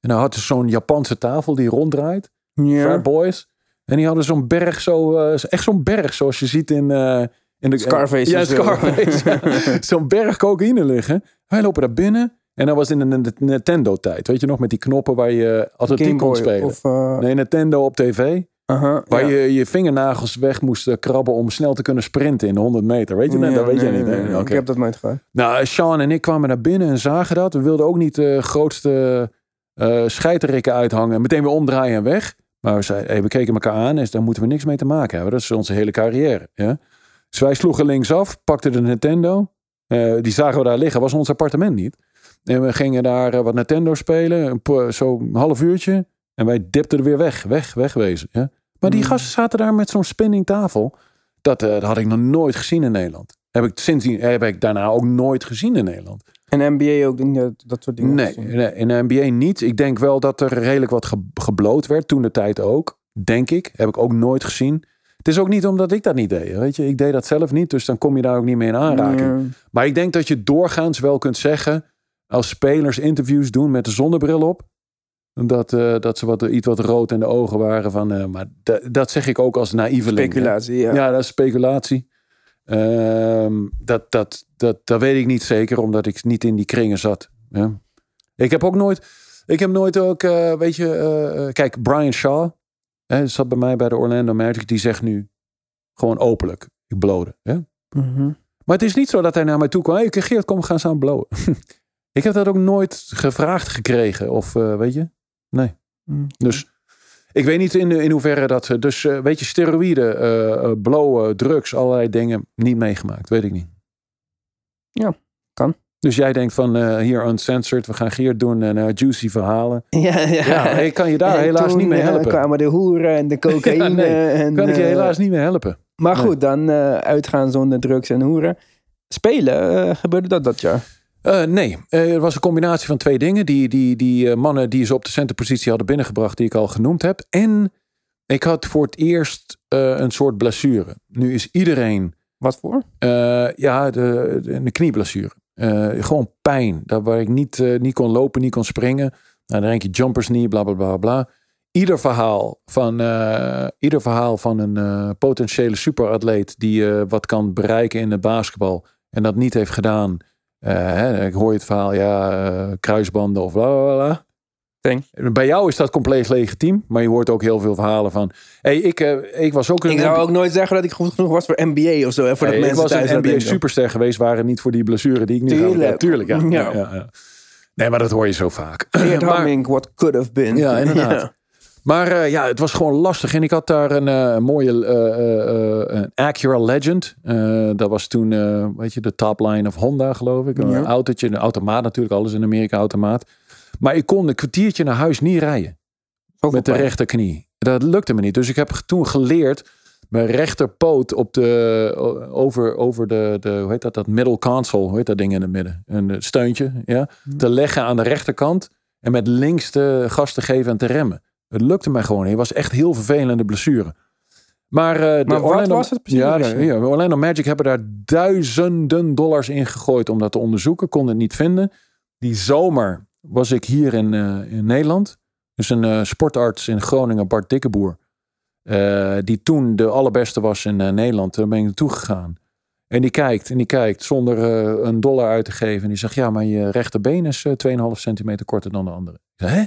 En dan had ze zo'n Japanse tafel die ronddraait. Yeah. Frat boys. En die hadden zo'n berg, zo, echt zo'n berg zoals je ziet in in de Scarface. Ja, Scarface. Zo'n berg cocaïne liggen. Wij lopen daar binnen. En dat was in de Nintendo-tijd. Weet je nog, met die knoppen waar je atletiek kon spelen. Of, uh... Nee, Nintendo op tv. Uh -huh, waar je je vingernagels weg moest eh, krabben om snel te kunnen sprinten in de 100 meter. Weet je dat? dat weet je niet. Nee, Ik heb dat nooit gedaan. Nou, Sean en ik kwamen naar binnen en zagen dat. We wilden ook niet de grootste uh, scheiterrikken uithangen. Meteen weer omdraaien en weg. Maar we, zeiden, hey, we keken elkaar aan en daar moeten we niks mee te maken hebben. Dat is onze hele carrière. Ja? Dus wij sloegen linksaf, pakten de Nintendo. Uh, die zagen we daar liggen, was ons appartement niet. En we gingen daar uh, wat Nintendo spelen, zo'n half uurtje. En wij dipten er weer weg, weg, wegwezen. Ja? Maar die mm. gasten zaten daar met zo'n spinning tafel. Dat, uh, dat, had ik nog nooit gezien in Nederland. Heb ik sindsdien heb ik daarna ook nooit gezien in Nederland. En NBA ook dat, dat soort dingen? Nee, nee, in de NBA niet. Ik denk wel dat er redelijk wat gebloot werd. Toen de tijd ook. Denk ik. Heb ik ook nooit gezien. Het is ook niet omdat ik dat niet deed. Weet je, ik deed dat zelf niet, dus dan kom je daar ook niet mee in aanraking. Maar ik denk dat je doorgaans wel kunt zeggen, als spelers interviews doen met de zonnebril op, dat, uh, dat ze wat, iets wat rood in de ogen waren. Van, uh, maar dat zeg ik ook als naïveling. Speculatie, ja. Ja, dat is speculatie. Uh, dat, dat, dat, dat weet ik niet zeker, omdat ik niet in die kringen zat. Ja. Ik heb ook nooit, ik heb nooit ook, uh, weet je, kijk, Brian Shaw, Hè, zat bij mij bij de Orlando Magic. Die zegt nu gewoon openlijk. Ik blode. Hè? Mhm. Maar het is niet zo dat hij naar mij toe kwam. Hey, Geert, kom, gaan samen blowen. ik heb dat ook nooit gevraagd gekregen. Of uh, weet je? Nee. Mhm. Dus ik weet niet in, in hoeverre dat... Eh, dus uh, weet je, steroïden, uh, blowen, drugs, allerlei dingen. Niet meegemaakt. Weet ik niet. Ja, kan. Dus jij denkt van hier uncensored, we gaan Geert doen en juicy verhalen. Ja, ja. ja ik kan je daar helaas niet mee helpen. Kwamen de hoeren en de cocaïne. nee, en, kan ik je helaas niet mee helpen. Maar goed, dan uitgaan zonder drugs en hoeren. Spelen, gebeurde dat dat jaar? Nee, er was een combinatie van twee dingen. Die, die, die mannen die ze op de centerpositie hadden binnengebracht, die ik al genoemd heb. En ik had voor het eerst een soort blessure. Nu is iedereen... Wat voor? ja, de, de, de knieblessure. Uh, gewoon pijn. Daar waar ik niet, uh, niet kon lopen, niet kon springen. Nou, dan denk je jumpers niet, bla bla bla bla. Ieder verhaal van, uh, ieder verhaal van een potentiële superatleet die wat kan bereiken in het basketbal en dat niet heeft gedaan. Hè, ik hoor je het verhaal, ja, kruisbanden of bla bla bla. Bij jou is dat compleet legitiem, maar je hoort ook heel veel verhalen van. Hey, ik, uh, ik was ook een. Ik zou ook nooit zeggen dat ik goed genoeg was voor NBA of zo. Hè, voor hey, dat ik was een NBA superster geweest, waren niet voor die blessure die ik nu tuurlijk. heb. Tuurlijk, ja. Ja. ja. ja. Nee, maar dat hoor je zo vaak. What could have been. Ja, inderdaad. Maar uh, ja, het was gewoon lastig. En ik had daar een uh, mooie uh, Acura Legend. dat was toen, weet je, de topline of Honda, geloof ik. Een autootje, een automaat natuurlijk. Alles in Amerika automaat. Maar ik kon een kwartiertje naar huis niet rijden. met de rechterknie. Dat lukte me niet. Dus ik heb toen geleerd mijn rechterpoot op de, over, over de, de, hoe heet dat, dat middle console, hoe heet dat ding in het midden? Een steuntje, ja. Mhm. Te leggen aan de rechterkant en met links de gas te geven en te remmen. Het lukte mij gewoon. Het was echt heel vervelende blessure. Maar, uh, maar de Orlando, was het precies? Ja, ja, Orlando Magic hebben daar duizenden dollars in gegooid om dat te onderzoeken. Konden het niet vinden. Die zomer was ik hier in, uh, in Nederland. Dus een uh, sportarts in Groningen, Bart Dikkeboer. Die toen de allerbeste was in Nederland. Daar ben ik naartoe gegaan. En die kijkt en die kijkt zonder een dollar uit te geven. En die zegt, ja, maar je rechterbeen is 2,5 centimeter korter dan de andere. Ik zeg, hè?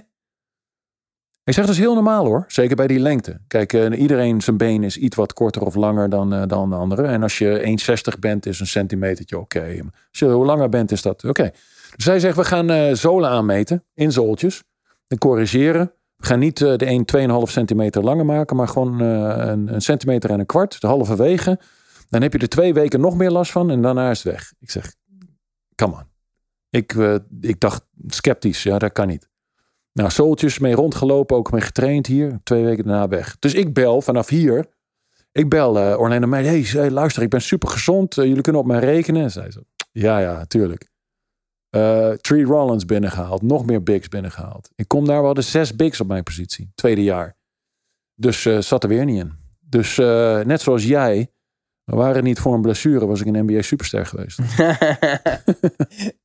Ik zeg, dat is heel normaal hoor. Zeker bij die lengte. Kijk, iedereen zijn been is iets wat korter of langer dan, dan de andere. En als je 1,60 bent, is een centimetertje oké. Okay. Als je hoe langer bent, is dat oké. Okay. Zij zegt, we gaan uh, zolen aanmeten in zooltjes. En corrigeren. We gaan niet de een 2,5 centimeter langer maken, maar gewoon een, een, centimeter en een kwart, de halve wegen. Dan heb je er twee weken nog meer last van en daarna is het weg. Ik zeg, come on. Ik, ik dacht sceptisch, ja, dat kan niet. Nou, zooltjes mee rondgelopen, ook mee getraind hier. Twee weken daarna weg. Dus ik bel vanaf hier. Ik bel uh, Orlando mij. Hey, hey, luister, ik ben super gezond. jullie kunnen op mij rekenen. Zei ze. Ja, ja, tuurlijk. Uh, Tree Rollins binnengehaald. Nog meer bigs binnengehaald. Ik kom daar, we hadden zes bigs op mijn positie. Tweede jaar. Dus uh, zat er weer niet in. Dus net zoals jij. We waren niet voor een blessure, was ik een NBA superster geweest.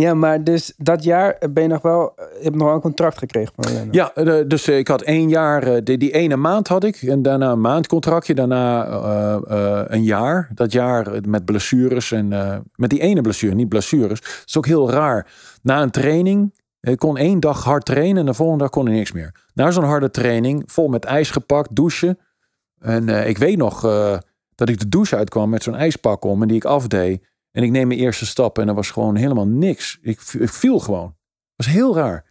Ja, maar dus dat jaar ben je nog wel, je hebt nog wel een contract gekregen Ja, dus ik had één jaar, die, die ene maand had ik. En daarna een maandcontractje, daarna een jaar. Dat jaar met blessures en met die ene blessure, niet blessures. Dat is ook heel raar. Na een training, ik kon één dag hard trainen en de volgende dag kon ik niks meer. Na zo'n harde training, vol met ijs gepakt, douchen. En ik weet nog dat ik de douche uitkwam met zo'n ijspak om en die ik afdeed. En ik neem mijn eerste stap en er was gewoon helemaal niks. Ik, viel gewoon. Dat was heel raar.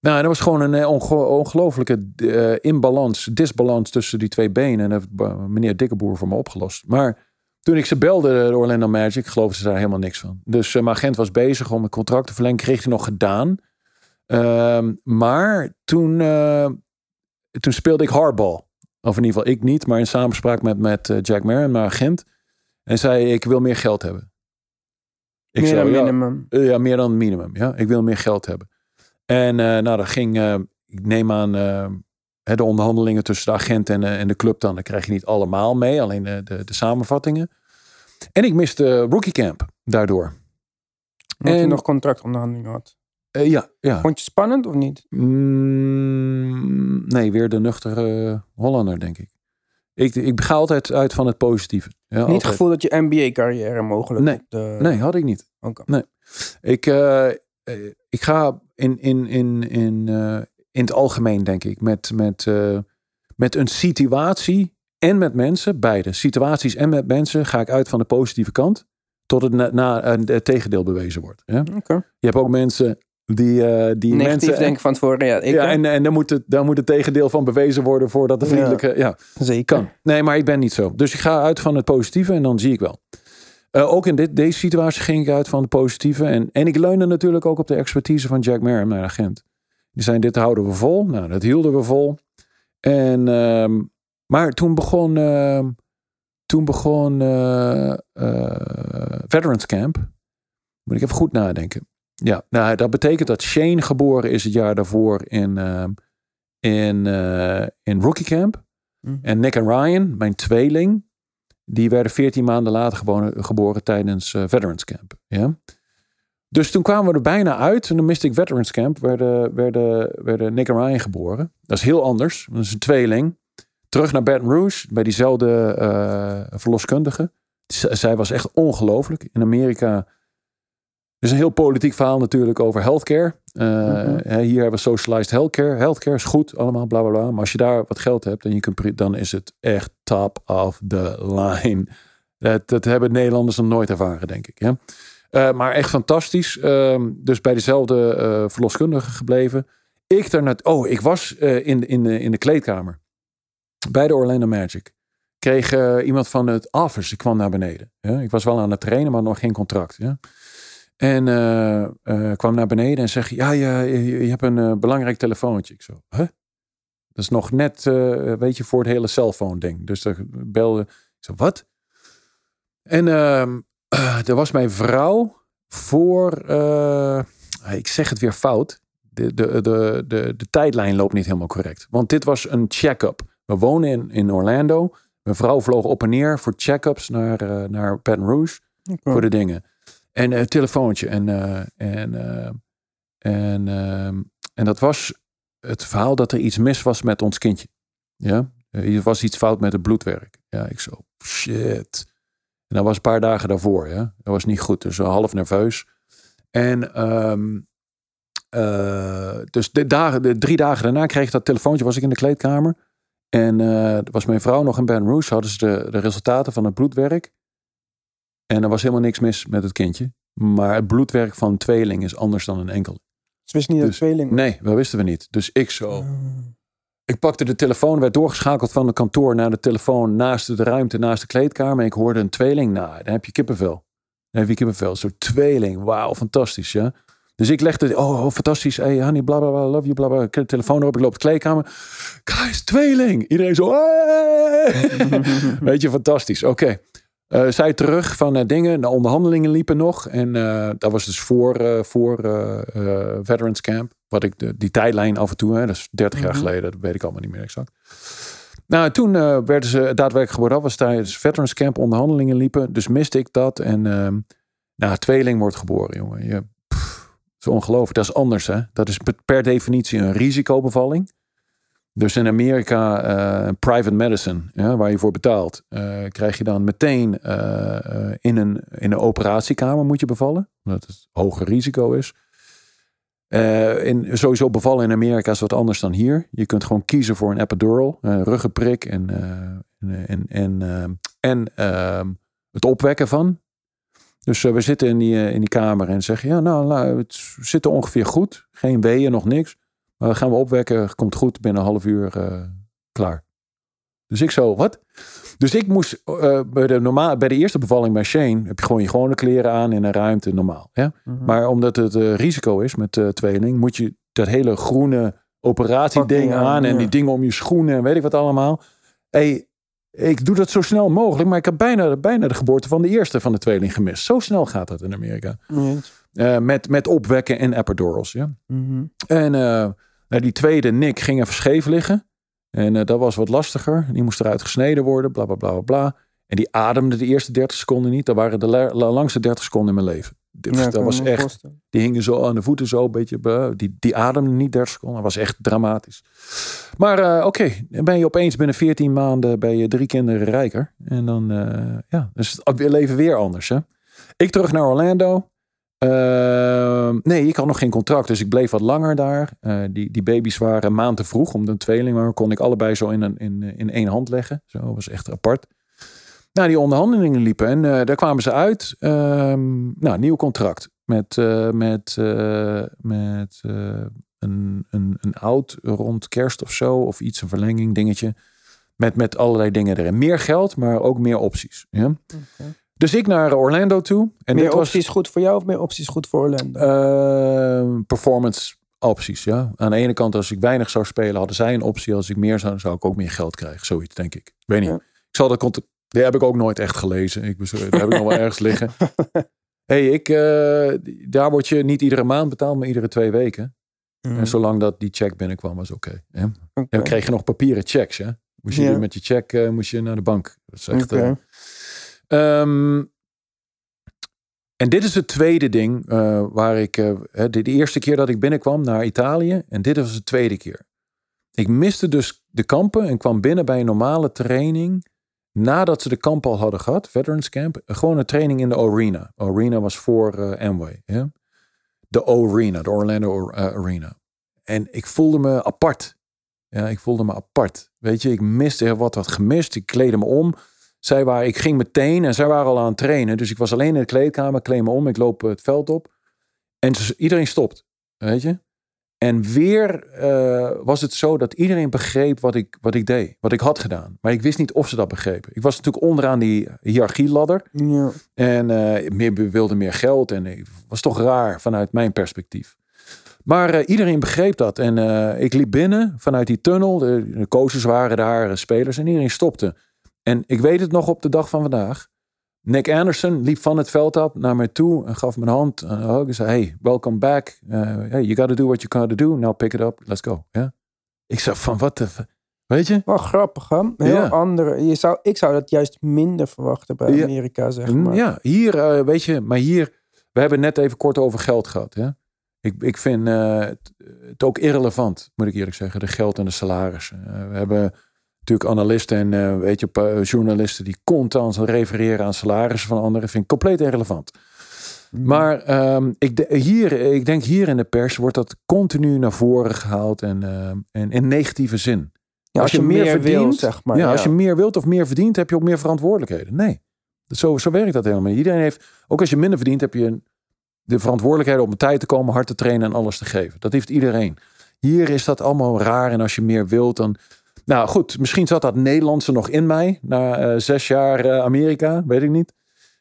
Nou, er was gewoon een uh, ongelofelijke uh, inbalans, disbalans tussen die twee benen. En dat heeft meneer Dikkeboer voor me opgelost. Maar toen ik ze belde, de Orlando Magic, geloofden ze daar helemaal niks van. Dus mijn agent was bezig om een contract te verlengen. Kreeg hij nog gedaan. Ehm, maar toen, toen speelde ik hardball. Of in ieder geval ik niet, maar in samenspraak met, met Jack Marin, mijn agent. En zei, ik wil meer geld hebben. Ik meer dan minimum. Ja, ja, meer dan minimum. Ja, ik wil meer geld hebben. En uh, nou, dat ging, uh, ik neem aan, uh, de onderhandelingen tussen de agent en, en de club dan. Dan krijg je niet allemaal mee, alleen de, de, de samenvattingen. En ik miste rookie camp daardoor. Omdat en, je nog contractonderhandelingen had. ja, ja. Vond je spannend of niet? Mm, nee, weer de nuchtere Hollander, denk ik. Ik, ik ga altijd uit van het positieve. Ja, niet het gevoel dat je NBA-carrière mogelijk nee, de... nee, had ik niet. Okay. Nee. Ik, uh, ik ga in, in, in, in, uh, in het algemeen, denk ik, met, met, uh, met een situatie en met mensen, beide situaties en met mensen, ga ik uit van de positieve kant. Tot het na, na het tegendeel bewezen wordt. Ja? Okay. Je hebt ook mensen die, uh, die Negatief mensen, denken van tevoren. Ja, ik ja en, en dan, moet het, dan moet het tegendeel van bewezen worden voordat de vriendelijke. Ja, ja, zeker. Kan. Nee, maar ik ben niet zo. Dus ik ga uit van het positieve en dan zie ik wel. Uh, ook in dit, deze situatie ging ik uit van het positieve. En, en ik leunde natuurlijk ook op de expertise van Jack Merriam, mijn agent. Die zei: Dit houden we vol. Nou, dat hielden we vol. En, uh, maar toen begon. Uh, toen begon Veterans Camp. Moet ik even goed nadenken. Ja, nou, dat betekent dat Shane geboren is het jaar daarvoor in, uh, in, uh, in Rookie Camp. Mm. En Nick en Ryan, mijn tweeling, die werden 14 maanden later geboren, geboren tijdens uh, Veterans Camp. Ja? Dus toen kwamen we er bijna uit. En dan miste ik Veterans Camp. Werden, werden, werden Nick en Ryan geboren. Dat is heel anders. Dat is een tweeling. Terug naar Baton Rouge. Bij diezelfde verloskundige. zij was echt ongelooflijk. In Amerika is een heel politiek verhaal natuurlijk over healthcare. Uh, Hier hebben we socialized healthcare. Healthcare is goed, allemaal bla bla bla. Maar als je daar wat geld hebt en je kunt, dan is het echt top of the line. Dat, dat hebben Nederlanders nog nooit ervaren, denk ik. Ja? Uh, maar echt fantastisch. Uh, dus bij dezelfde uh, verloskundige gebleven. Ik daar net. Oh, ik was in, in, de, in de kleedkamer. Bij de Orlando Magic. Kreeg iemand van het office. Ik kwam naar beneden. Ja? Ik was wel aan het trainen, maar nog geen contract. Ja? En uh, uh, kwam naar beneden en zeg: Ja, je, je, je hebt een uh, belangrijk telefoontje. Ik zo, huh? Dat is nog net, weet je, voor het hele cellphone-ding. Dus ik belde. Ik zo, wat? En ehm, er was mijn vrouw voor. ik zeg het weer fout. De, de, de, de, de tijdlijn loopt niet helemaal correct. Want dit was een check-up. We wonen in, in Orlando. Mijn vrouw vloog op en neer voor check-ups naar, naar Baton Rouge. Voor de dingen. En een uh, telefoontje. En, uh, en, uh, en, ehm, en dat was het verhaal dat er iets mis was met ons kindje. Ja, er was iets fout met het bloedwerk. Ja, ik zo, shit. En dat was een paar dagen daarvoor. Ja, dat was niet goed. Dus half nerveus. En um, dus de, dagen, de drie dagen daarna kreeg ik dat telefoontje. Was ik in de kleedkamer. En was mijn vrouw nog in Ben Rouge. Hadden ze de, de resultaten van het bloedwerk. En er was helemaal niks mis met het kindje. Maar het bloedwerk van een tweeling is anders dan een enkel. Ze wisten niet dat Dus- tweeling. Nee, dat wisten we niet. Dus ik zo. Ah. Ik pakte de telefoon, werd doorgeschakeld van het kantoor naar de telefoon naast de ruimte, naast de kleedkamer. En ik hoorde een tweeling. Nou, dan heb je kippenvel. Dan heb je kippenvel. Zo'n tweeling. Wauw, fantastisch, ja. Dus ik legde, oh, oh fantastisch. Hey, honey, bla, bla, bla, love you, bla, bla. Ik heb de telefoon erop, ik loop de kleedkamer. Guys, tweeling. Iedereen zo, hey! Weet je, fantastisch. Oké. Eh, zij terug van eh, dingen. De onderhandelingen liepen nog. En eh, dat was dus voor, voor Veterans Camp. Wat ik, de, die tijdlijn af en toe, hè, dat is 30 jaar Mhm. geleden. Dat weet ik allemaal niet meer exact. Nou, toen werden ze daadwerkelijk geboren. Dat was tijdens Veterans Camp onderhandelingen liepen. Dus miste ik dat. En ehm nou, tweeling wordt geboren, jongen. Je, pff, dat is ongelooflijk. Dat is anders, hè. Dat is per- per definitie een risicobevalling. Dus in Amerika, eh, private medicine, ja, waar je voor betaalt, eh, krijg je dan meteen eh, in, een, in een operatiekamer moet je bevallen. Omdat het hoger risico is. In, sowieso bevallen in Amerika is wat anders dan hier. Je kunt gewoon kiezen voor een epidural, ruggenprik en, en, en, en, ehm, het opwekken van. Dus we zitten in die, in die kamer en zeggen, ja, nou, het zit er ongeveer goed. Geen weeën, nog niks. Gaan we opwekken, komt goed, binnen een half uur eh, klaar. Dus ik zo, wat? Dus ik moest eh, bij, de normaal, bij de eerste bevalling bij Shane, heb je gewoon je gewone kleren aan in een ruimte, normaal. Ja? Mhm. Maar omdat het eh, risico is met tweeling, moet je dat hele groene operatieding aan, aan en ja. die dingen om je schoenen en weet ik wat allemaal. Hey, ik doe dat zo snel mogelijk, maar ik heb bijna, bijna de geboorte van de eerste van de tweeling gemist. Zo snel gaat dat in Amerika. Met, met opwekken en epidurals. Ja? Mhm. En eh, nou, die tweede, Nick, ging even scheef liggen. En eh, dat was wat lastiger. Die moest eruit gesneden worden, bla bla bla bla. En die ademde de eerste 30 seconden niet. Dat waren de la- la- langste 30 seconden in mijn leven. Ja, dat was echt. Die hingen zo aan de voeten, zo een beetje. be- Die, die ademde niet 30 seconden. Dat was echt dramatisch. Maar eh, oké, dan ben je opeens binnen 14 maanden ben je drie kinderen rijker. En dan, eh, ja, dus het leven weer anders. Hè? Ik terug naar Orlando. Ehm, nee, ik had nog geen contract, dus ik bleef wat langer daar. Eh, die, die baby's waren een maand te vroeg om de tweeling, maar kon ik allebei zo in, een, in, in één hand leggen. Zo was echt apart. Nou, die onderhandelingen liepen en eh, daar kwamen ze uit. Ehm, nou, nieuw contract met, eh, met, met een, een, een oud rond kerst of zo, of iets, een verlenging, dingetje. Met, met allerlei dingen erin. Meer geld, maar ook meer opties. Ja? Dus ik naar Orlando toe. En meer dit was opties goed voor jou of meer opties goed voor Orlando? eh, performance opties. Ja? Aan de ene kant, als ik weinig zou spelen, hadden zij een optie. Als ik meer zou, zou ik ook meer geld krijgen. Zoiets, denk ik. Ik weet niet. Ja. Ik zal dat Die heb ik ook nooit echt gelezen. Ik, daar heb ik nog wel ergens liggen. hey, ik, eh, daar word je niet iedere maand betaald, maar iedere twee weken. En zolang dat die check binnenkwam, was oké. Oké. Dan kreeg je nog papieren checks. Hè? Moest je Ja. met je check eh, moest je naar de bank. Dat is echt. Eh, Ehm, en dit is het tweede ding eh, waar ik. hè, de, de eerste keer dat ik binnenkwam naar Italië. En dit was de tweede keer. Ik miste dus de kampen en kwam binnen bij een normale training. Nadat ze de kamp al hadden gehad, Veterans Camp. Gewoon een training in de Arena. Arena was voor eh Amway. Ja? De Arena, de Orlando Arena. En ik voelde me apart. Ja, ik voelde me apart. Weet je, ik miste wat, wat gemist. Ik kleedde me om. Zij waren, ik ging meteen en zij waren al aan het trainen. Dus ik was alleen in de kleedkamer, kleed me om, ik loop het veld op. En iedereen stopt, weet je. En weer eh, was het zo dat iedereen begreep wat ik, wat ik deed, wat ik had gedaan. Maar ik wist niet of ze dat begrepen. Ik was natuurlijk onderaan die hiërarchieladder. Ja. En eh, meer, wilde meer geld. En het was toch raar vanuit mijn perspectief. Maar eh, iedereen begreep dat. En ik liep binnen vanuit die tunnel. De, de coaches waren daar, de spelers. En iedereen stopte. En ik weet het nog op de dag van vandaag. Nick Anderson liep van het veld af naar mij toe. En gaf me een hand. En en zei, hey, welcome back. Uh, hey, you gotta do what you gotta do. Now pick it up. Let's go. Ja? Ik zei van, wat de... Weet je? Wel grappig, hè? Heel Ja. andere. Je zou, ik zou dat juist minder verwachten bij Ja. Amerika, zeg maar. Ja, hier, eh, weet je, maar hier, we hebben het net even kort over geld gehad. Ja? Ik, ik vind eh, het, het ook irrelevant, moet ik eerlijk zeggen, de geld en de salarissen. We hebben natuurlijk analisten en eh, weet je, journalisten die constant refereren aan salarissen van anderen. Vind ik compleet irrelevant. Mhm. Maar ehm, ik, de- hier, ik denk hier in de pers wordt dat continu naar voren gehaald en, ehm, en in negatieve zin. Ja, als, je, meer, wil, zeg maar. ja, als je meer wilt of meer verdient, heb je ook meer verantwoordelijkheden. Nee, zo, zo werkt dat helemaal niet. Iedereen heeft, ook als je minder verdient, heb je de verantwoordelijkheid om op tijd te komen, hard te trainen en alles te geven. Dat heeft iedereen. Hier is dat allemaal raar. En als je meer wilt, dan. Nou goed, misschien zat dat Nederlandse nog in mij. Na eh, zes jaar uh, Amerika, weet ik niet.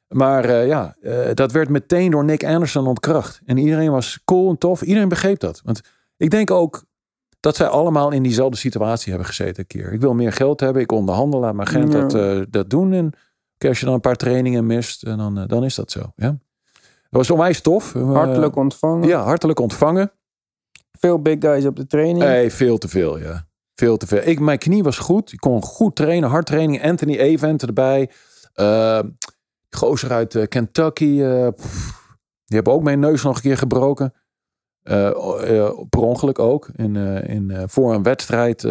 Maar uh, ja, dat werd meteen door Nick Anderson ontkracht. En iedereen was cool en tof. Iedereen begreep dat. Want ik denk ook dat zij allemaal in diezelfde situatie hebben gezeten een keer. Ik wil meer geld hebben, ik onderhandel, laat mijn agent ja. dat, dat doen. En als je dan een paar trainingen mist, dan, dan is dat zo. Ja. Dat was onwijs tof. Hartelijk ontvangen. Ja, hartelijk ontvangen. Veel big guys op de training. Nee, veel te veel, ja. Veel te veel. Ik, mijn knie was goed. Ik kon goed trainen, hard training. Anthony Event erbij. Uh, gozer uit uh, Kentucky. Uh, die hebben ook mijn neus nog een keer gebroken. per ongeluk ook. In, in, voor een wedstrijd.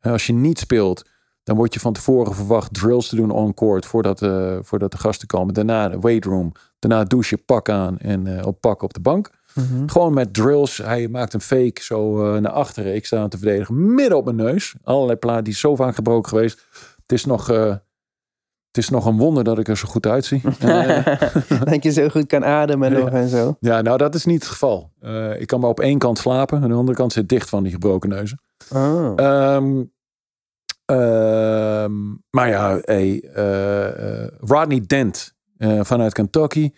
als je niet speelt, dan word je van tevoren verwacht drills te doen on court. Voordat, voordat de gasten komen. Daarna de weight room. Daarna douche, pak aan en op pak op de bank. Mhm. Gewoon met drills. Hij maakt een fake zo uh, naar achteren. Ik sta aan te verdedigen midden op mijn neus. Allerlei plaat die is zo vaak gebroken geweest. Het is nog, uh, het is nog een wonder dat ik er zo goed uitzie. dat je zo goed kan ademen nog en zo. Ja, nou dat is niet het geval. Uh, ik kan maar op één kant slapen. En de andere kant zit dicht van die gebroken neuzen. Oh. Um, um, maar ja, hey, Rodney Dent vanuit Kentucky.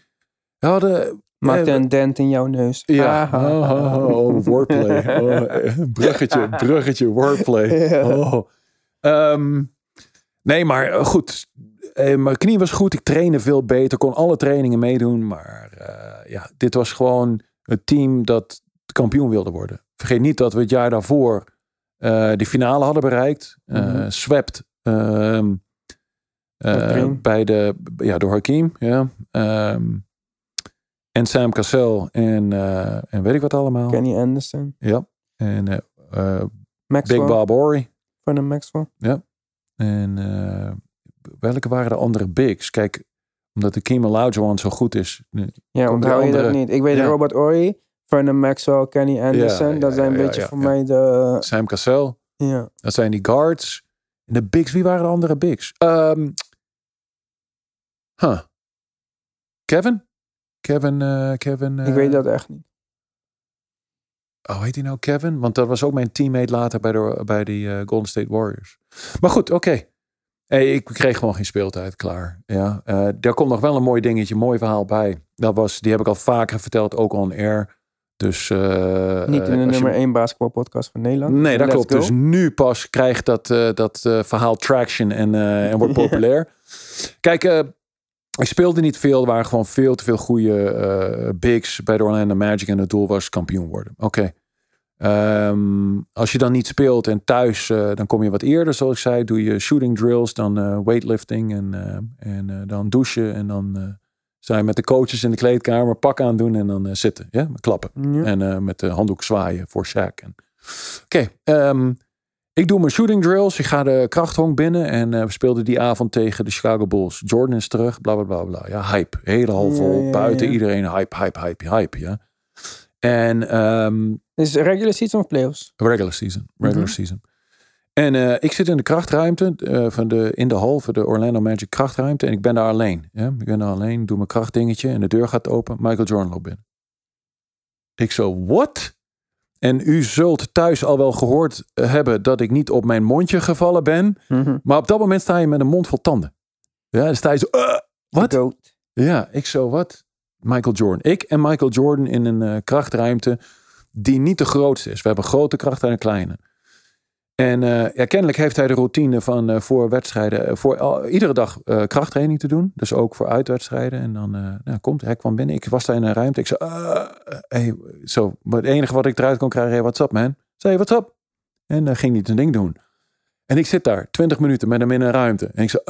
We hadden Maakte een dent in jouw neus. Ja, oh, oh, oh, wordplay. Oh, bruggetje, bruggetje, wordplay. Oh. Um, nee, maar eh, goed. Eh, mijn knie was goed. Ik trainde veel beter. Kon alle trainingen meedoen. Maar uh, ja, dit was gewoon het team dat kampioen wilde worden. Vergeet niet dat we het jaar daarvoor uh, de finale hadden bereikt. Uh, mm -hmm. Swept. Um, bij de, ja, door Hakim. Ja. Um, en Sam Cassell en, uh, en weet ik wat allemaal. Kenny Anderson. Ja. En uh, Big Bob Ori. Van de Maxwell. Ja. En welke waren de andere bigs? Kijk, omdat de Kim Olajuwon zo goed is. Ja, onthoud je andere... dat niet. Ik weet ja. Robert Ori, Vernon Maxwell, Kenny Anderson. Ja, dat zijn een beetje voor mij de... Sam Cassell. Ja. Dat zijn die guards. En de bigs, wie waren de andere bigs? Um, huh. Kevin? Kevin. Uh, Kevin uh... Ik weet dat echt niet. Oh, heet hij nou Kevin? Want dat was ook mijn teammate later bij de, bij die uh, Golden State Warriors. Maar goed, oké. Okay. Hey, ik kreeg gewoon geen speeltijd klaar. Ja, daar komt nog wel een mooi dingetje, mooi verhaal bij. Dat was, die heb ik al vaker verteld, ook on air. Dus, uh, Niet in de nummer je... 1 basketbalpodcast van Nederland. Nee, dat klopt. Go. Dus nu pas krijgt dat, uh, dat verhaal traction en, en wordt populair. Kijk, ik speelde niet veel. Er waren gewoon veel te veel goede uh, bigs bij de Orlando Magic. En het doel was kampioen worden. Oké. Okay. Um, als je dan niet speelt en thuis, uh, dan kom je wat eerder, zoals ik zei. Doe je shooting drills, dan uh, weightlifting en, en dan douchen. En dan zijn je met de coaches in de kleedkamer pak aan doen en dan zitten. Ja, klappen. Ja. En met de handdoek zwaaien voor Shaq. Oké. Okay. Um, ik doe mijn shooting drills. Ik ga de krachthong binnen. En uh, we speelden die avond tegen de Chicago Bulls. Jordan is terug, bla bla bla bla. Ja, hype. Hele hal vol. Ja, ja, buiten iedereen hype, hype, hype, hype. Ja. En. Um, is regular season of playoffs? Regular season. Regular mm -hmm. season. En uh, ik zit in de krachtruimte uh, van de, in de hal voor de Orlando Magic krachtruimte. En ik ben daar alleen. Ja? Ik ben daar alleen, doe mijn krachtdingetje en de deur gaat open. Michael Jordan loopt binnen. Ik zo, what? En u zult thuis al wel gehoord hebben dat ik niet op mijn mondje gevallen ben. Mm-hmm. Maar op dat moment sta je met een mond vol tanden. Ja, dan sta je zo. Uh, wat? Ja, ik zo wat. Michael Jordan. Ik en Michael Jordan in een uh, krachtruimte die niet de grootste is. We hebben grote kracht en een kleine. En uh, ja, kennelijk heeft hij de routine van uh, voor wedstrijden, uh, voor al, iedere dag krachttraining te doen. Dus ook voor uitwedstrijden. En dan nou, komt hij kwam binnen. Ik was daar in een ruimte. Ik zei, hey, zo. Maar het enige wat ik eruit kon krijgen, hey, what's up man? Zei, what's up? En dan ging hij zijn ding doen. En ik zit daar 20 minuten met hem in een ruimte. En ik zei,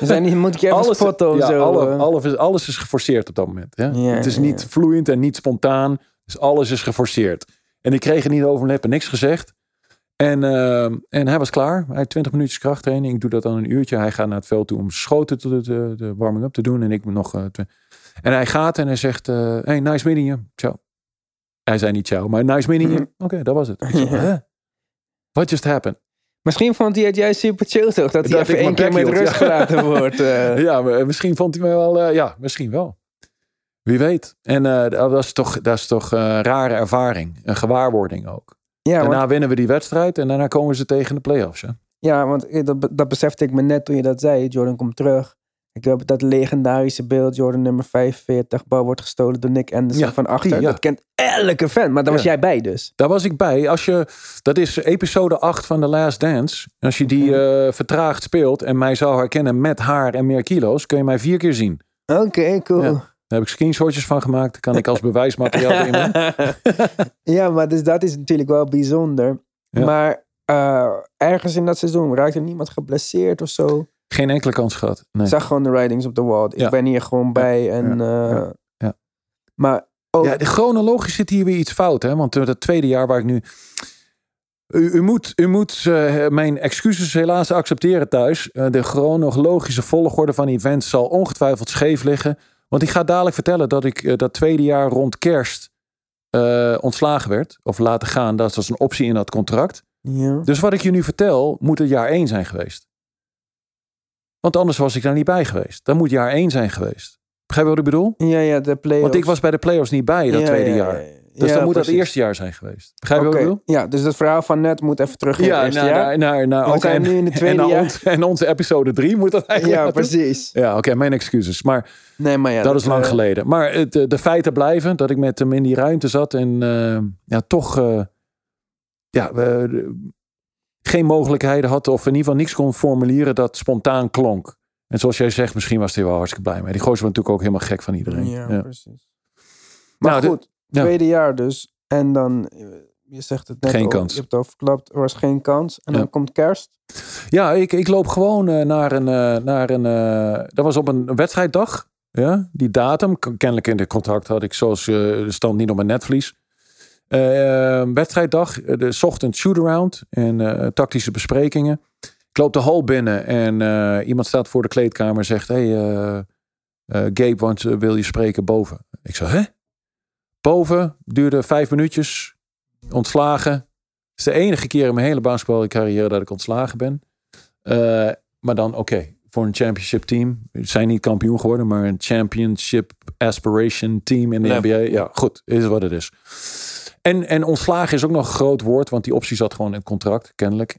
zijn die, moet ik even alles, spotten ja, zo? Alle, alles, is, alles is geforceerd op dat moment. Ja? ja het is niet vloeiend en niet spontaan. Dus alles is geforceerd. En ik kreeg er niet over mijn lippen, niks gezegd. En, uh, en hij was klaar. Hij had 20 minuutjes krachttraining. Ik doe dat dan een uurtje. Hij gaat naar het veld toe om schoten te, de, de warming-up te doen. En ik nog. Uh, en hij gaat en hij zegt: uh, Hey, nice meeting you. Ciao. Hij zei niet ciao, maar nice meeting you. Oké, okay, dat was het. What What just happened? Misschien vond hij het juist super chill toch? Dat hij even één keer met rust ja. gelaten wordt. ja, maar misschien vond hij mij wel. ja, misschien wel. Wie weet. En dat is toch, dat is toch een rare ervaring. Een gewaarwording ook. Ja, daarna winnen we die wedstrijd en daarna komen ze tegen de playoffs. Hè? Ja, want dat, dat besefte ik me net toen je dat zei. Jordan komt terug. Ik heb dat legendarische beeld, Jordan nummer 45, bal wordt gestolen door Nick Anderson van achter. Dat kent elke fan, maar daar was jij bij dus. Daar was ik bij. Als je, dat is episode 8 van The Last Dance. Als je die uh, vertraagd speelt en mij zou herkennen met haar en meer kilo's, kun je mij vier keer zien. Oké, cool. Daar heb ik screenshotjes van gemaakt. Dat kan ik als bewijsmateriaal nemen. ja, maar dus dat is natuurlijk wel bijzonder. Maar uh, ergens in dat seizoen raakte niemand geblesseerd of zo. Geen enkele kans gehad. Nee. Ik zag gewoon de writings op the wall. Ik ben hier gewoon bij. En, ja. Uh, maar ook... Ja, de chronologisch zit hier weer iets fout. Hè? Want het tweede jaar waar ik nu... U, u moet, u moet uh, mijn excuses helaas accepteren thuis. Uh, de chronologische volgorde van events zal ongetwijfeld scheef liggen. Want ik ga dadelijk vertellen dat ik uh, dat tweede jaar rond kerst ontslagen werd. Of laten gaan. Dat was een optie in dat contract. Ja. Dus wat ik je nu vertel, moet het jaar één zijn geweest. Want anders was ik daar niet bij geweest. Dan moet jaar één zijn geweest. Begrijp je wat ik bedoel? Ja, ja, de playoffs. Want ik was bij de playoffs niet bij dat tweede jaar. Dus dan moet dat eerste jaar zijn geweest. Begrijp je wat ik bedoel? Ja, dus dat verhaal van net moet even terug in ja, het eerste naar, jaar. Naar, naar, naar, zijn nu in het tweede en, jaar. en onze episode drie moet dat eigenlijk Ja, precies. Ja, oké, mijn excuses. Maar, nee, maar ja, dat, is lang uh, geleden. Maar het, de, de, feiten blijven dat ik met hem in die ruimte zat. En uh, ja, toch... Uh, ja, geen mogelijkheden had. Of in ieder geval niks kon formuleren dat spontaan klonk. En zoals jij zegt, misschien was hij wel hartstikke blij mee. Die gozer was natuurlijk ook helemaal gek van iedereen. Ja, precies. Maar nou, goed, de, tweede jaar dus. En dan, eh, je zegt het net Geen al, kans. Je hebt het al verklapt, er was geen kans. En dan komt kerst. Ja, ik, ik loop gewoon uh, naar een... Uh, naar een dat was op een wedstrijddag. Ja, die datum. Kennelijk in de contract had ik zoals de stand niet op mijn netvlies. wedstrijddag, de ochtend shoot-around en tactische besprekingen. Ik loop de hal binnen en iemand staat voor de kleedkamer en zegt: Hey, Gabe, want wil je spreken boven? Ik zeg: Hè? Boven, duurde vijf minuutjes, ontslagen. Het is de enige keer in mijn hele basketbalcarrière dat ik ontslagen ben. maar dan, oké, okay, voor een championship team. We zijn niet kampioen geworden, maar een championship aspiration team in de. NBA. Ja, goed, is wat het is. En, en ontslagen is ook nog een groot woord, want die optie zat gewoon in het contract, kennelijk.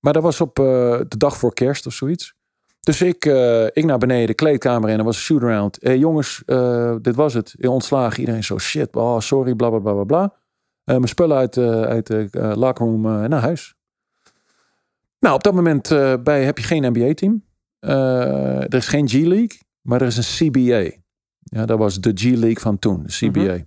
Maar dat was op uh, de dag voor kerst of zoiets. Dus ik, uh, ik naar beneden, de kleedkamer in. Er was een shoot-around. Hey, jongens, uh, dit was het. Ontslagen. Iedereen zo, shit, oh, sorry, bla, bla, bla, bla, bla. mijn spullen uit, uit de locker room naar huis. Nou, op dat moment bij, heb je geen NBA-team. er is geen G-League, maar er is een CBA. Ja, dat was de G-League van toen, de CBA. Mm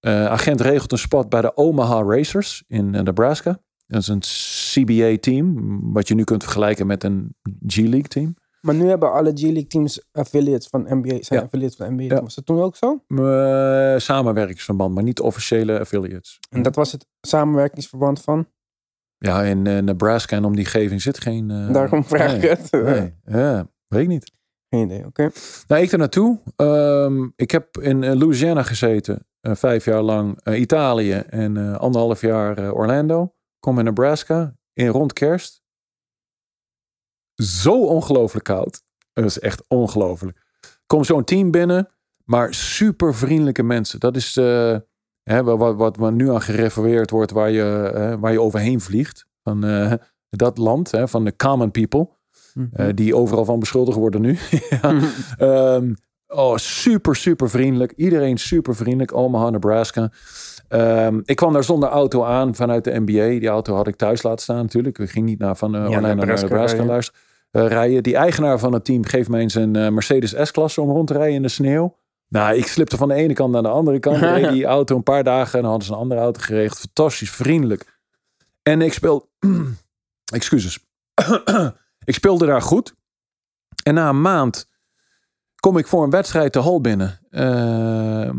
-hmm. agent regelt een spot bij de Omaha Racers in Nebraska. Dat is een CBA-team, wat je nu kunt vergelijken met een G-League team. Maar nu hebben alle G-League teams affiliates van NBA, zijn ja. affiliates van NBA. Ja. Was dat toen ook zo? Uh, samenwerkingsverband, maar niet officiële affiliates. En dat was het samenwerkingsverband van? Ja, in uh, Nebraska en omgeving zit geen... Uh, Daarom vraag ik het. Nee, ja, weet ik niet. Geen idee, oké. Nou, ik er naartoe. Um, ik heb in Louisiana gezeten, vijf jaar lang Italië en anderhalf jaar Orlando. Kom in Nebraska in rond kerst. Zo ongelooflijk koud. Dat is echt ongelooflijk. Kom zo'n team binnen, maar super vriendelijke mensen. Dat is uh, hè, wat, wat, wat nu aan gerefereerd wordt, waar je, uh, waar je overheen vliegt. Van uh, dat land, hè, van de common people. Mm -hmm. die overal van beschuldigd worden nu. ja. um, oh, super, super vriendelijk. Iedereen super vriendelijk. Omaha, Nebraska. Um, ik kwam daar zonder auto aan vanuit de NBA. Die auto had ik thuis laten staan natuurlijk. Ik ging niet naar van uh, ja, Orlando naar Nebraska luisteren. Uh, rijden. Die eigenaar van het team geeft mij eens een uh, Mercedes S-klasse om rond te rijden in de sneeuw. Nou, ik slipte van de ene kant naar de andere kant. reed die auto een paar dagen en dan hadden ze een andere auto geregeld. Fantastisch, vriendelijk. En ik speel... Excuses. ik speelde daar goed. En na een maand kom ik voor een wedstrijd de hal binnen. Uh,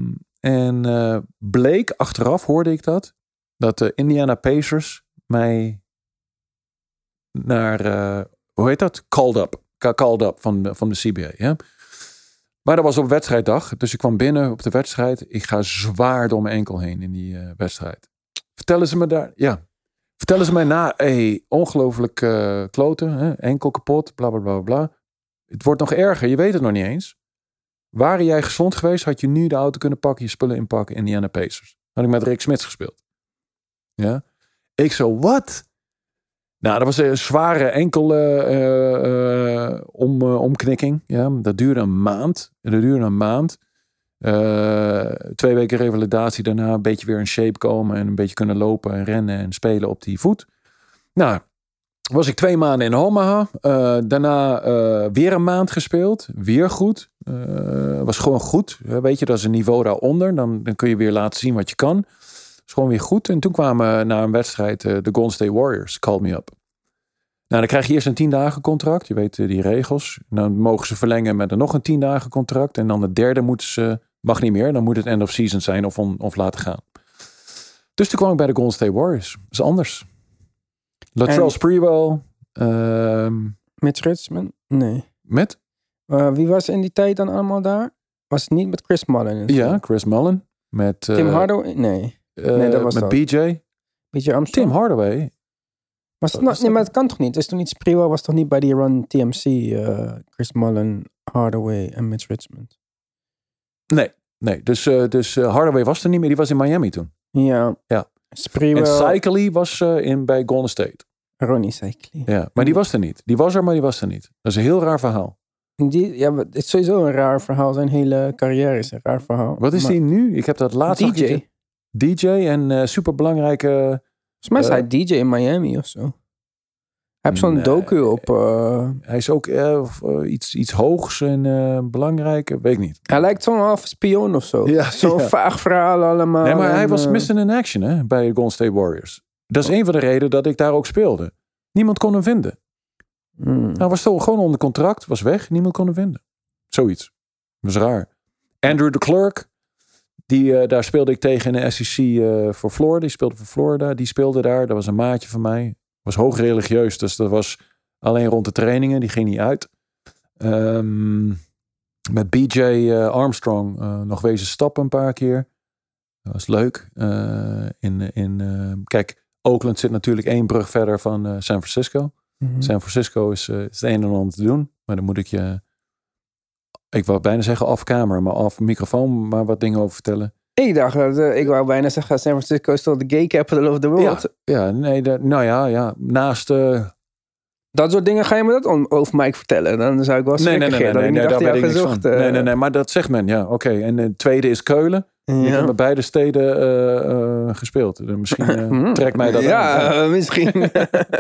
en uh, bleek, achteraf hoorde ik dat, dat de Indiana Pacers mij naar, uh, hoe heet dat? Called up. Called up van van de CBA. Ja? Maar dat was op wedstrijddag. Dus ik kwam binnen op de wedstrijd. Ik ga zwaar door mijn enkel heen in die uh, wedstrijd. Vertellen ze me daar, ja. Vertellen ze mij na, hey, ongelooflijk kloten, hè? enkel kapot, bla bla bla bla. Het wordt nog erger, je weet het nog niet eens. Waren jij gezond geweest, had je nu de auto kunnen pakken, je spullen inpakken, Indiana Pacers. Had ik met Rick Smits gespeeld. Ja. Ik zo, wat? Nou, dat was een zware enkel uh, om, omknikking. Ja, dat duurde een maand. Dat duurde een maand. twee weken revalidatie daarna, een beetje weer in shape komen en een beetje kunnen lopen en rennen en spelen op die voet. Nou, was ik twee maanden in Omaha. daarna weer een maand gespeeld. Weer goed. was gewoon goed. weet je, dat is een niveau daaronder. Dan, dan kun je weer laten zien wat je kan is gewoon weer goed. En toen kwamen na een wedstrijd de Golden State Warriors, call me up. Nou, dan krijg je eerst een tien dagen contract. Je weet die regels. Dan mogen ze verlengen met een nog een tien dagen contract. En dan de derde moeten ze, mag niet meer. Dan moet het end of season zijn of, of laten gaan. Dus toen kwam ik bij de Golden State Warriors. Dat is anders. Latrell Sprewell. Uh, met Richmond? Nee. Met? Uh, wie was in die tijd dan allemaal daar? Was het niet met Chris Mullen? Ja, Chris Mullen. Met, Tim Hardaway? Nee. nee, dat was met BJ. BJ Armstrong? Tim Hardaway. Was het, nou, nee, maar het kan toch niet? Is toen niet Sprewell was toch niet bij die run TMC, uh, Chris Mullen, Hardaway en Mitch Richmond? Nee, nee. Dus, uh, dus uh, Hardaway was er niet meer. Die was in Miami toen. Ja. ja. Sprewell. En Cycly was in, bij Golden State. Ronnie Cycly. Ja, maar die was er niet. Die was er, maar die was er niet. Dat is een heel raar verhaal. Die, ja, het is sowieso een raar verhaal. Zijn hele carrière is een raar verhaal. Wat is maar... die nu? Ik heb dat laatst DJ. DJ en uh, superbelangrijke... Volgens mij is hij DJ in Miami of zo. Hij heeft zo'n Nee. docu op... uh, Hij is ook eh, iets, iets hoogs en uh, belangrijk. Weet ik niet. hij lijkt zo'n half spion of zo. Ja, Zo'n ja. vaag verhaal allemaal. Nee, maar hij was eh, missing in action hè, bij de Golden State Warriors. Dat is een van de redenen dat ik daar ook speelde. Niemand kon hem vinden. hmm. Hij was toch gewoon onder contract, was weg. Niemand kon hem vinden. Zoiets. Dat was raar. Andrew de Klerk, die, eh, daar speelde ik tegen in de SEC eh, voor Florida. Die speelde voor Florida. Die speelde daar. Dat was een maatje van mij. Was hoog religieus, dus dat was alleen rond de trainingen. Die ging niet uit. Ehm, met BJ eh, Armstrong eh, nog wezen stappen een paar keer. Dat was leuk. Eh, in, in, kijk, Oakland zit natuurlijk één brug verder van San Francisco. Mhm. San Francisco is, is het een en ander te doen. Maar dan moet ik je, ik wou bijna zeggen camera, maar off microfoon, maar wat dingen over vertellen. Ik dacht, dat, eh, ik wou bijna zeggen, San Francisco is toch de gay capital of the world. Ja, nee, dat, nou ja, ja. Naast. eh Dat soort dingen ga je me dat on- over mij vertellen. Dan zou ik wel nee, schrikken. nee, nee, nee, nee, dat nee, ik ik niks van. gezocht. Nee, eh. nee, nee, maar dat zegt men, ja, oké. En de tweede is Keulen. Ik heb Ja. bij beide steden eh, eh, gespeeld. Dus Misschien eh, Hmm. trekt mij dat ja, aan. eh, misschien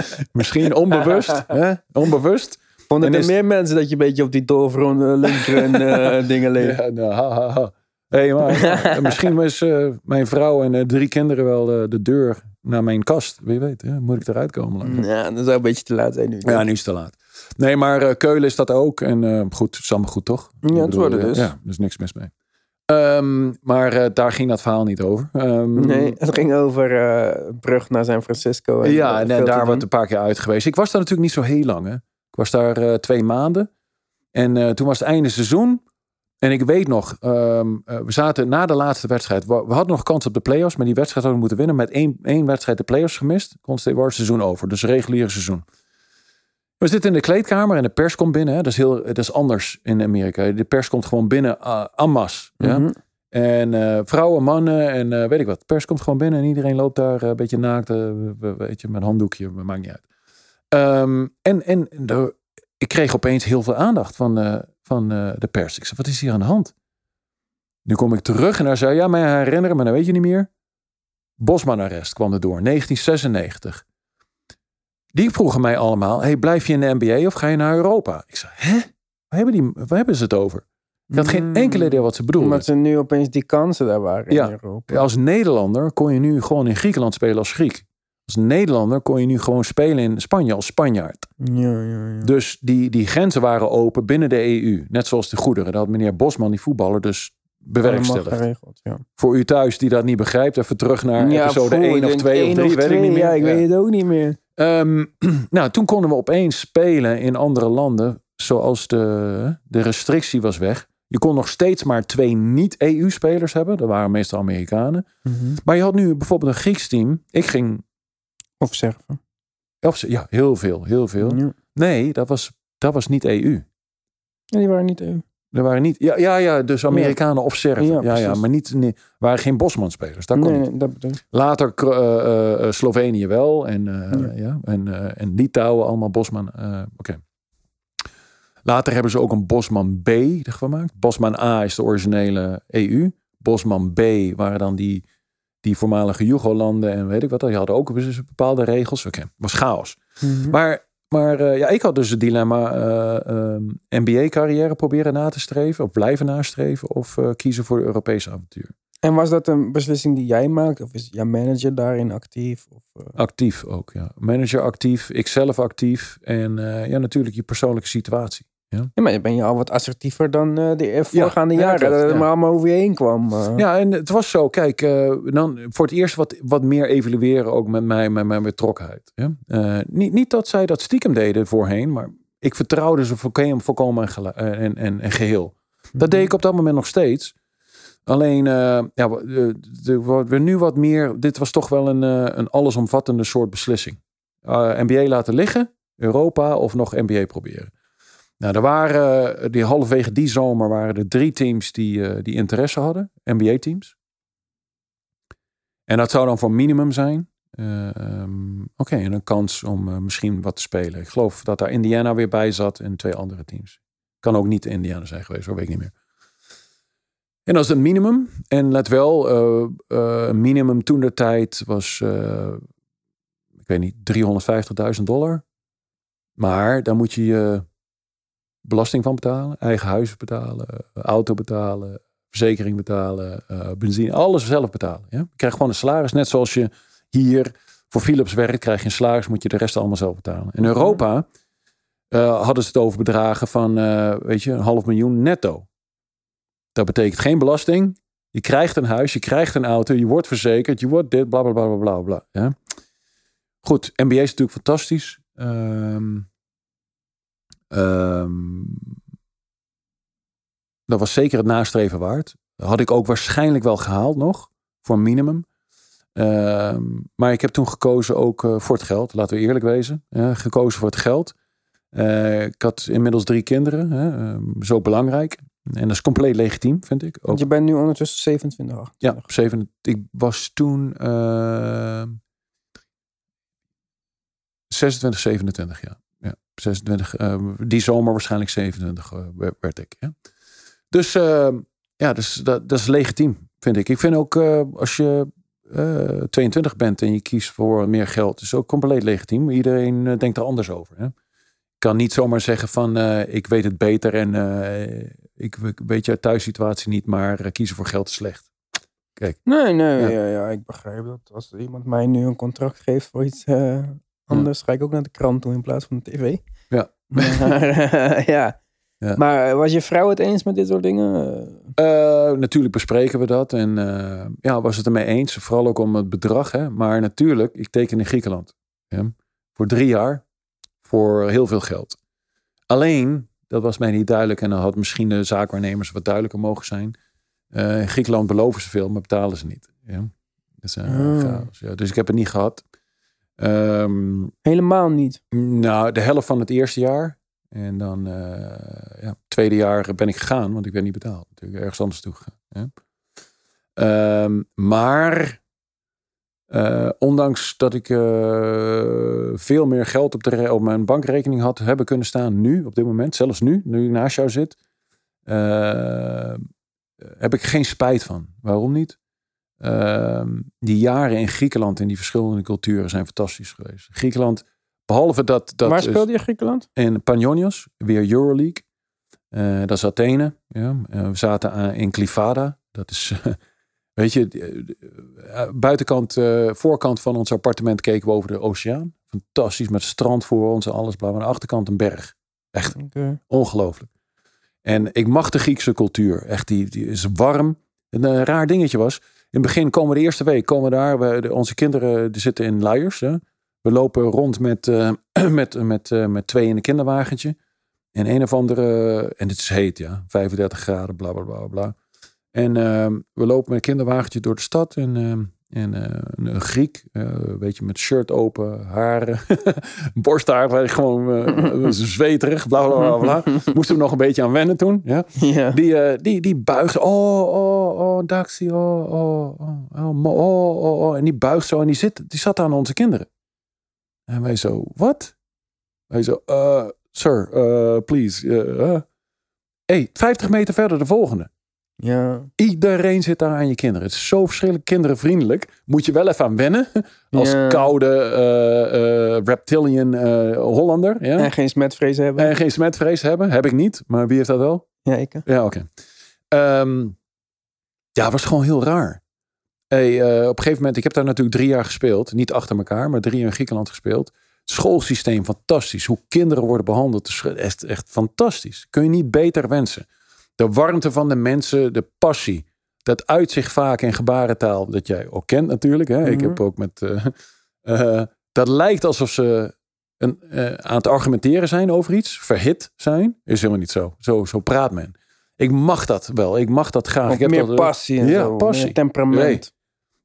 Misschien onbewust. hè? Onbewust. vonden En er is- meer mensen dat je een beetje op die doorvronde linker en eh, dingen leeft. Ja, nou, ha, ha, ha. Hey, maar, ja, misschien was eh, mijn vrouw en eh, drie kinderen wel de deur naar mijn kast. Wie weet, hè? moet ik eruit komen? Ja, dat zou een beetje te laat zijn nu. Ja, nu is het te laat. Nee, maar eh, Keulen is dat ook. En goed, het is allemaal goed, toch? Ja, het bedoel, wordt het eh, dus. Ja, is niks mis mee. Ehm, maar daar ging dat verhaal niet over. Ehm, Nee, het ging over brug naar San Francisco. En ja, en, daar wordt een paar keer uit geweest. Ik was daar natuurlijk niet zo heel lang. Hè. Ik was daar twee maanden. En toen was het einde seizoen. En ik weet nog, ehm, eh, we zaten na de laatste wedstrijd. We, we hadden nog kans op de playoffs, maar die wedstrijd hadden we moeten winnen. Met één, één wedstrijd de playoffs gemist. State Warriors seizoen over. Dus reguliere seizoen. We zitten in de kleedkamer en de pers komt binnen. Hè. Dat, is heel, dat is anders in Amerika. De pers komt gewoon binnen uh, en masse. Ja? Mhm. En eh, vrouwen, mannen en weet ik wat. De pers komt gewoon binnen en iedereen loopt daar een beetje naakt. we- we- weet je, met een handdoekje, maar maakt niet uit. Ehm, en en de, ik kreeg opeens heel veel aandacht van, eh, van eh, de pers. Ik zei, wat is hier aan de hand? Nu kom ik terug en daar zei, ja, mij herinneren, maar dat weet je niet meer. Bosman-arrest kwam er door, 1996. Die vroegen mij allemaal, hey, blijf je in de NBA of ga je naar Europa? Ik zei, hè? Waar hebben, die, waar hebben ze het over? Ik had geen enkele idee wat ze bedoelden. Omdat ze nu opeens die kansen daar waren Ja. in Europa. Als Nederlander kon je nu gewoon in Griekenland spelen als Griek. Als Nederlander kon je nu gewoon spelen in Spanje als Spanjaard. Ja, ja, ja. Dus die, die grenzen waren open binnen de EU. Net zoals de goederen. Dat had meneer Bosman, die voetballer, dus bewerkstelligd. geregeld, ja. Voor u thuis die dat niet begrijpt, even terug naar episode poeh, 1 ik of denk 2 of één 3, weet ik niet meer. Ja, ik Ja. weet het ook niet meer. Ehm, nou, toen konden we opeens spelen in andere landen. Zoals de, de restrictie was weg. Je kon nog steeds maar twee niet-EU-spelers hebben. Dat waren meestal Amerikanen. Maar je had nu bijvoorbeeld een Grieks team. Ik ging, Of Serven. of, ze- ja, heel veel, heel veel. Ja. Nee, dat was, dat was niet EU. Ja, die waren niet EU. Er waren niet, ja, ja, ja dus Amerikanen of Serven. Ja, Ja, maar niet, nee, waren geen Bosman-spelers. Dat kon nee, niet. dat. Later eh, Slovenië wel. En, eh, Ja. en, en Litouwen allemaal Bosman. Oké. Later hebben ze ook een Bosman B gemaakt. Bosman A is de originele EU. Bosman B waren dan die, die voormalige Jugolanden en weet ik wat. Die hadden ook dus bepaalde regels. Oké, was chaos. Mhm. Maar, maar eh, ja, ik had dus het dilemma NBA-carrière proberen na te streven. Of blijven nastreven. Of eh, kiezen voor de Europese avontuur. En was dat een beslissing die jij maakt? Of is jouw manager daarin actief? Of, eh, Actief ook, ja. Manager actief, ikzelf actief. En eh, ja, natuurlijk je persoonlijke situatie. Ja, maar dan ben je al wat assertiever dan eh, de voorgaande ja, jaren. dat het ja. maar allemaal over je heen kwam. eh. Ja, en het was zo. Kijk, eh, dan voor het eerst wat, wat meer evalueren ook met mij, met mijn betrokkenheid. Ja? Eh, niet, niet dat zij dat stiekem deden voorheen, maar ik vertrouwde ze volkomen, volkomen en, eh, en, en, en geheel. Dat deed ik op dat moment nog steeds. Alleen, eh, ja, we- nu wat meer. Dit was toch wel een, eh, een allesomvattende soort beslissing. Eh, NBA laten liggen, Europa of nog NBA proberen. Nou, er waren eh, die halverwege die zomer waren er drie teams die, eh, die interesse hadden, NBA-teams. En dat zou dan voor minimum zijn. Eh, ehm, Oké, en een kans om eh, misschien wat te spelen. Ik geloof dat daar Indiana weer bij zat en twee andere teams. Kan ook niet Indiana zijn geweest, dat weet ik niet meer. En dat is een minimum. En let wel, minimum toen de tijd was, ik weet niet, 350.000 dollar. Maar daar moet je je belasting van betalen, eigen huis betalen, eh, auto betalen, verzekering betalen, eh, benzine, alles zelf betalen. Ja? Je krijgt gewoon een salaris, net zoals je hier voor Philips werkt, krijg je een salaris, moet je de rest allemaal zelf betalen. In Europa eh, hadden ze het over bedragen van, weet je, een half miljoen netto. Dat betekent geen belasting. Je krijgt een huis, je krijgt een auto, je wordt verzekerd, je wordt dit, bla bla bla bla bla. bla ja? Goed, NBA is natuurlijk fantastisch. Ehm, ehm, dat was zeker het nastreven waard. Had ik ook waarschijnlijk wel gehaald nog, voor een minimum. Ehm, maar ik heb toen gekozen ook eh, voor het geld, laten we eerlijk wezen. Ja, gekozen voor het geld. Eh, ik had inmiddels drie kinderen, hè, ehm, zo belangrijk. En dat is compleet legitiem, vind ik. Ook Want je bent nu ondertussen 27, 28. ja, 7, ik was toen eh 26, 27, ja. Ja 26, eh, die zomer waarschijnlijk 27 eh, werd- ik. Ja. Dus eh, ja, dus dat, dat is legitiem, vind ik. Ik vind ook eh, als je eh 22 bent en je kiest voor meer geld, is ook compleet legitiem. Iedereen denkt er anders over. Hè? Ik kan niet zomaar zeggen van ik weet het beter en ik, ik weet je thuissituatie niet, maar kiezen voor geld is slecht. Nee, nee, Ja. ja. Ja, ik begrijp dat. Als iemand mij nu een contract geeft voor iets anders, ga ik ook naar de krant toe in plaats van de tv. Ja. Maar, eh, ja. Ja. Maar eh, was je vrouw het eens met dit soort dingen? Eh, natuurlijk bespreken we dat. En ja, was het ermee eens. Vooral ook om het bedrag. Hè? Maar natuurlijk, ik teken in Griekenland. Ja? Voor drie jaar. Voor heel veel geld. Alleen, dat was mij niet duidelijk. En dan had misschien de zaakwaarnemers wat duidelijker mogen zijn. In Griekenland beloven ze veel, maar betalen ze niet. Ja? Dus, chaos, ja. dus ik heb het niet gehad. Ehm, Helemaal niet. nou, de helft van het eerste jaar. En dan, eh ja, tweede jaar ben ik gegaan, want ik ben niet betaald. Natuurlijk ergens anders toe gegaan. Ja. Ehm, maar, eh, ondanks dat ik eh, veel meer geld op, de, op mijn bankrekening had hebben kunnen staan, nu, op dit moment, zelfs nu, nu ik naast jou zit, heb ik geen spijt van. Waarom niet? Ehm, die jaren in Griekenland en die verschillende culturen zijn fantastisch geweest. Griekenland, behalve dat. dat Waar speelde je Griekenland? in Panionios, weer Euroleague. Eh, dat is Athene. Ja. Eh, we zaten aan, in Clivada. Dat is, weet je, eh, eh, buitenkant, eh, voorkant van ons appartement keken we over de oceaan. Fantastisch, met strand voor ons en alles. Bla, maar aan de achterkant een berg. Echt ongelooflijk. En ik mag de Griekse cultuur. Echt, die, die is warm. Een eh, raar dingetje was. In het begin komen we de eerste week, komen we daar. We, onze kinderen die zitten in luiers. Hè. We lopen rond met, eh, met, met, eh, met twee in een kinderwagentje. En een of andere, en het is heet ja, 35 graden, bla bla bla bla. En ehm, we lopen met een kinderwagentje door de stad. En ehm, En uh, een, Griek, uh, een beetje met shirt open, haren, borsthaar, gewoon uh, zweterig, bla bla bla. bla. Moesten we nog een beetje aan wennen toen. Ja? Die, die, die buigt, oh, oh, oh, Daxi, oh, oh, oh, oh, oh, oh, En die buigt zo en die, zit, die zat aan onze kinderen. En wij zo, wat? Wij zo, uh, sir, please. Uh, hey, 50 meter verder de volgende. Ja. Iedereen zit daar aan je kinderen. Het is zo verschillend kindervriendelijk. Moet je wel even aan wennen. Als koude uh, uh, reptilian uh, Hollander. Ja? En geen smetvrees hebben. En geen smetvrees hebben. Heb ik niet. Maar wie heeft dat wel? Ja, ik. Ja, oké. Okay. Um, ja, was gewoon heel raar. Hey, op een gegeven moment, ik heb daar natuurlijk drie jaar gespeeld. Niet achter elkaar, maar drie jaar in Griekenland gespeeld. Het schoolsysteem, fantastisch. Hoe kinderen worden behandeld, is echt, echt fantastisch. Kun je niet beter wensen de warmte van de mensen, de passie. Dat uit zich vaak in gebarentaal, dat jij ook kent natuurlijk. Hè? Ik heb mhm. ook met. Uh, uh, dat lijkt alsof ze een, uh, aan het argumenteren zijn over iets, verhit zijn. Is helemaal niet zo. Zo, zo praat men. Ik mag dat wel. Ik mag dat graag. ik heb meer dat, passie en ja, zo, passie. Meer temperament. Nee.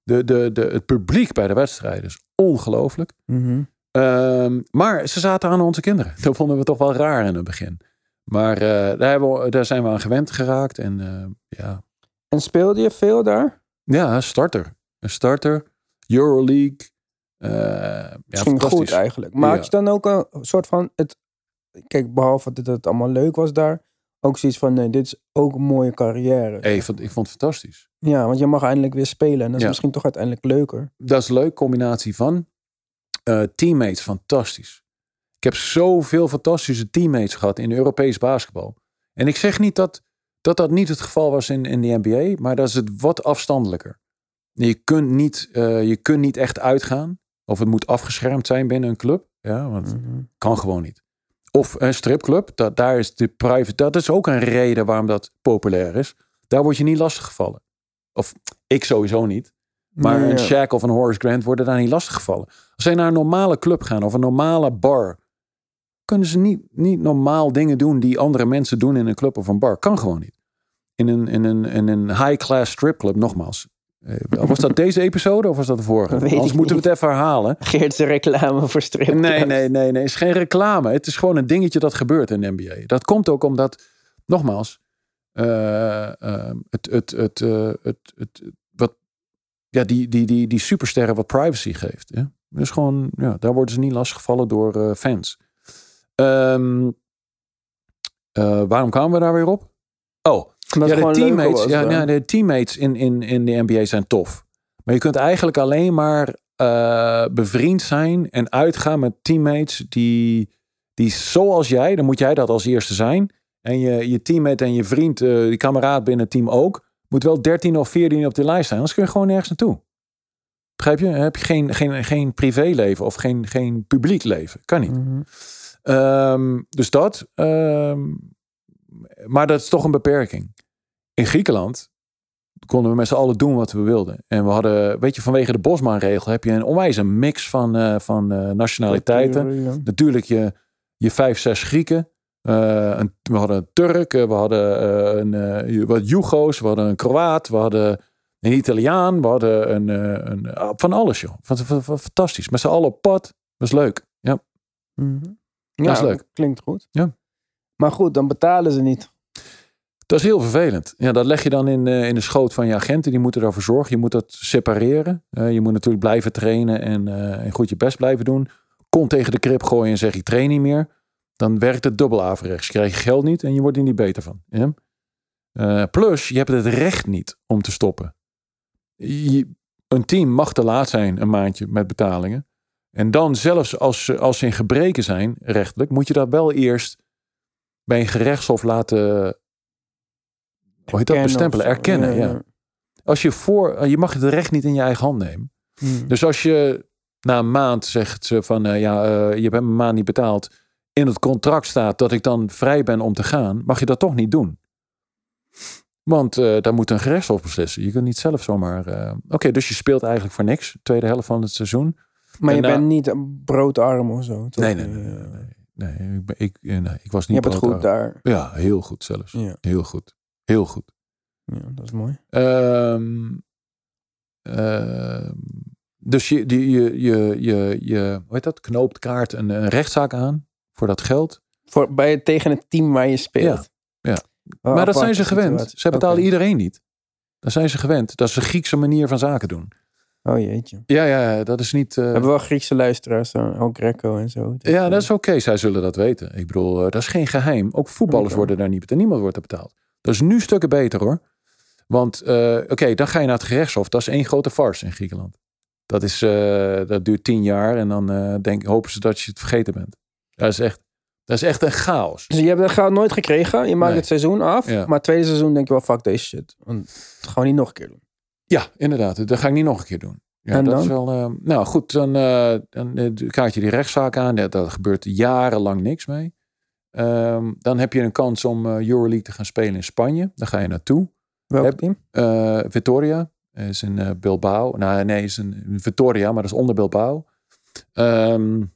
De, de, de, het publiek bij de wedstrijden is ongelooflijk. Mm -hmm. maar ze zaten aan onze kinderen. Dat vonden we toch wel raar in het begin. Maar uh, daar, hebben we, daar zijn we aan gewend geraakt. En, uh, ja. en speelde je veel daar? Ja, starter. Een starter. Euroleague. Uh, ja, goed eigenlijk. Maar had je dan ook een soort van... Het, kijk, behalve dat het allemaal leuk was daar... Ook zoiets van, nee, dit is ook een mooie carrière. Hey, ik, vond, ik vond het fantastisch. Ja, want je mag eindelijk weer spelen. En dat is misschien toch uiteindelijk leuker. Dat is een leuke combinatie van. teammates, fantastisch. Ik heb zoveel fantastische teammates gehad in Europees basketbal. En ik zeg niet dat dat, dat niet het geval was in, in de NBA, maar dat is het wat afstandelijker. Je kunt niet, uh, je kunt niet echt uitgaan. Of het moet afgeschermd zijn binnen een club. Ja, want mm kan gewoon niet. Of een stripclub, dat, daar is de private. Dat is ook een reden waarom dat populair is. Daar word je niet lastiggevallen. Of ik sowieso niet. Maar een Shaq of een Horace Grant worden daar niet lastiggevallen. Als zij naar een normale club gaan of een normale bar kunnen ze niet, niet normaal dingen doen die andere mensen doen in een club of een bar. Kan gewoon niet. In een, in een, in een high-class stripclub, nogmaals. Eh, was dat deze episode of was dat de vorige? Weet Anders moeten we het even herhalen. Geert's reclame voor strip. Nee, nee, nee, nee. Het is geen reclame. Het is gewoon een dingetje dat gebeurt in de NBA. Dat komt ook omdat, nogmaals, uh, het, het, het, het, het, wat, ja, die, die, die, die supersterren wat privacy geeft. Ja? Dus gewoon, ja, daar worden ze niet lastiggevallen door fans. Um, uh, waarom kwamen we daar weer op? Oh, ja, de teammates, ja, ja, de teammates in, in, in de NBA zijn tof. Maar je kunt eigenlijk alleen maar uh, bevriend zijn en uitgaan met teammates die, die zoals jij, dan moet jij dat als eerste zijn. En je, je teammate en je vriend, uh, die kameraad binnen het team ook, moet wel 13 of 14 op de lijst zijn. Anders kun je gewoon nergens naartoe. Begrijp je? heb je geen, geen, geen privéleven of geen, geen publiek leven. Kan niet. Mm Um, dus dat. Um, maar dat is toch een beperking. In Griekenland konden we met z'n allen doen wat we wilden. En we hadden, weet je, vanwege de Bosman-regel heb je een onwijze mix van, uh, van uh, nationaliteiten. Natuurlijk je, je vijf, zes Grieken. Uh, een, we hadden een Turk, we hadden een, wat Jugo's, we hadden een Kroaat, we hadden een Italiaan, we hadden een, een van alles joh. Fantastisch. Met z'n allen op pad. Was leuk. Ja. Mm -hmm. Ja, dat is leuk. Klinkt goed. Ja. Maar goed, dan betalen ze niet. Dat is heel vervelend. Ja, dat leg je dan in, uh, in de schoot van je agenten. Die moeten ervoor zorgen. Je moet dat separeren. Uh, je moet natuurlijk blijven trainen en, uh, en, goed je best blijven doen. Kom tegen de krip gooien en zeg ik train niet meer. Dan werkt het dubbel averechts. Je krijgt je geld niet en je wordt er niet beter van. Plus, je hebt het recht niet om te stoppen. Je, een team mag te laat zijn een maandje met betalingen. En dan zelfs als, als ze in gebreken zijn, rechtelijk, moet je dat wel eerst bij een gerechtshof laten hoe heet dat, bestempelen, erkennen. Ja, Als je voor, je mag het recht niet in je eigen hand nemen. Hmm. Dus als je na een maand zegt ze van uh, ja, uh, je hebt een maand niet betaald. In het contract staat dat ik dan vrij ben om te gaan, mag je dat toch niet doen. Want uh, daar moet een gerechtshof beslissen. Je kunt niet zelf zomaar. Oké, dus je speelt eigenlijk voor niks. Tweede helft van het seizoen. Maar je bent niet broodarm of zo? Nee, nee, nee, ik, ik, nee, ik was niet Je hebt het goed daar. Ja, heel goed zelfs. Ja. Heel goed. Heel goed. Ja, dat is mooi. Um, Uh, dus je, die, je, je, je, je, hoe heet dat? Knoopt kaart een, een rechtszaak aan voor dat geld. Voor, bij, tegen het team waar je speelt. Ja. ja. maar dat zijn ze gewend. Ze betalen iedereen niet. Dat zijn ze gewend. Dat is een Griekse manier van zaken doen. Oh jeetje. Ja, ja, dat is niet. Uh... We hebben wel Griekse luisteraars, ook Greco en zo. Dus, ja, dat is oké. Zij zullen dat weten. Ik bedoel, uh, dat is geen geheim. Ook voetballers worden daar niet betaald. Niemand wordt er betaald. Dat is nu stukken beter hoor. Want uh, oké, dan ga je naar het gerechtshof. Dat is één grote farce in Griekenland. Dat, is, dat duurt tien jaar en dan denk, hopen ze dat je het vergeten bent. Dat is echt, dat is echt een chaos. Dus je hebt dat geld nooit gekregen. Je maakt het seizoen af. Ja. Maar het tweede seizoen denk je wel, fuck deze shit. Want gewoon niet nog een keer doen. Ja, inderdaad. Dat ga ik niet nog een keer doen. Ja, en dat dan? is wel. Uh, nou goed, dan, uh, dan kaart je die rechtszaak aan. Daar gebeurt jarenlang niks mee. Um, dan heb je een kans om uh, Euroleague te gaan spelen in Spanje. Daar ga je naartoe. Welk heb, team? Victoria. Is in Bilbao. Nou, nee, is in Victoria, maar dat is onder Bilbao. Um,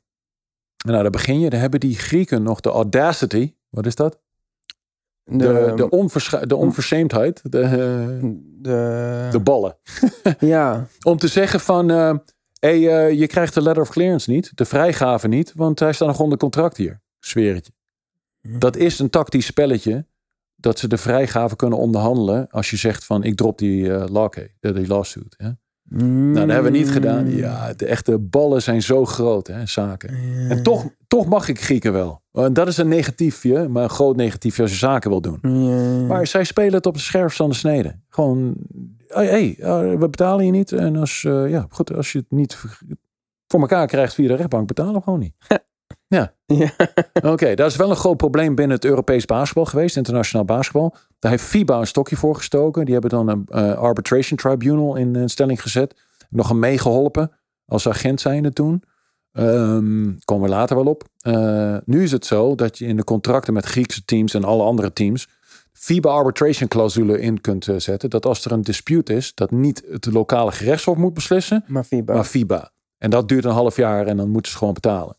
nou, daar begin je. Dan hebben die Grieken nog de audacity. Wat is dat? De, de, de, de onverscheemdheid. De, de, de ballen. ja. Om te zeggen van... Uh, hey, uh, je krijgt de letter of clearance niet. De vrijgave niet. Want hij staat nog onder contract hier. Zweer het je. Hm. Dat is een tactisch spelletje. Dat ze de vrijgave kunnen onderhandelen. Als je zegt van ik drop die, uh, lawcase, die lawsuit. Nou, dat hebben we niet gedaan. Mm. Ja, de echte ballen zijn zo groot, hè, zaken. En toch, toch mag ik Grieken wel. En dat is een negatiefje, maar een groot negatiefje als je zaken wil doen. Maar zij spelen het op de scherpst van de snede. Gewoon, hé, hey, we betalen je niet. En als, uh, ja, goed, als je het niet voor elkaar krijgt via de rechtbank, betalen we gewoon niet. Ja. ja. Oké, dat is wel een groot probleem binnen het Europees basketbal geweest, internationaal basketbal. Daar heeft FIBA een stokje voor gestoken. Die hebben dan een uh, arbitration tribunal in uh, stelling gezet. Nog een meegeholpen als agent zijnde toen. Um, komen we later wel op. Uh, nu is het zo dat je in de contracten met Griekse teams en alle andere teams FIBA arbitration clausule in kunt zetten. Dat als er een dispute is, dat niet het lokale gerechtshof moet beslissen, maar FIBA. maar FIBA. En dat duurt een half jaar en dan moeten ze gewoon betalen.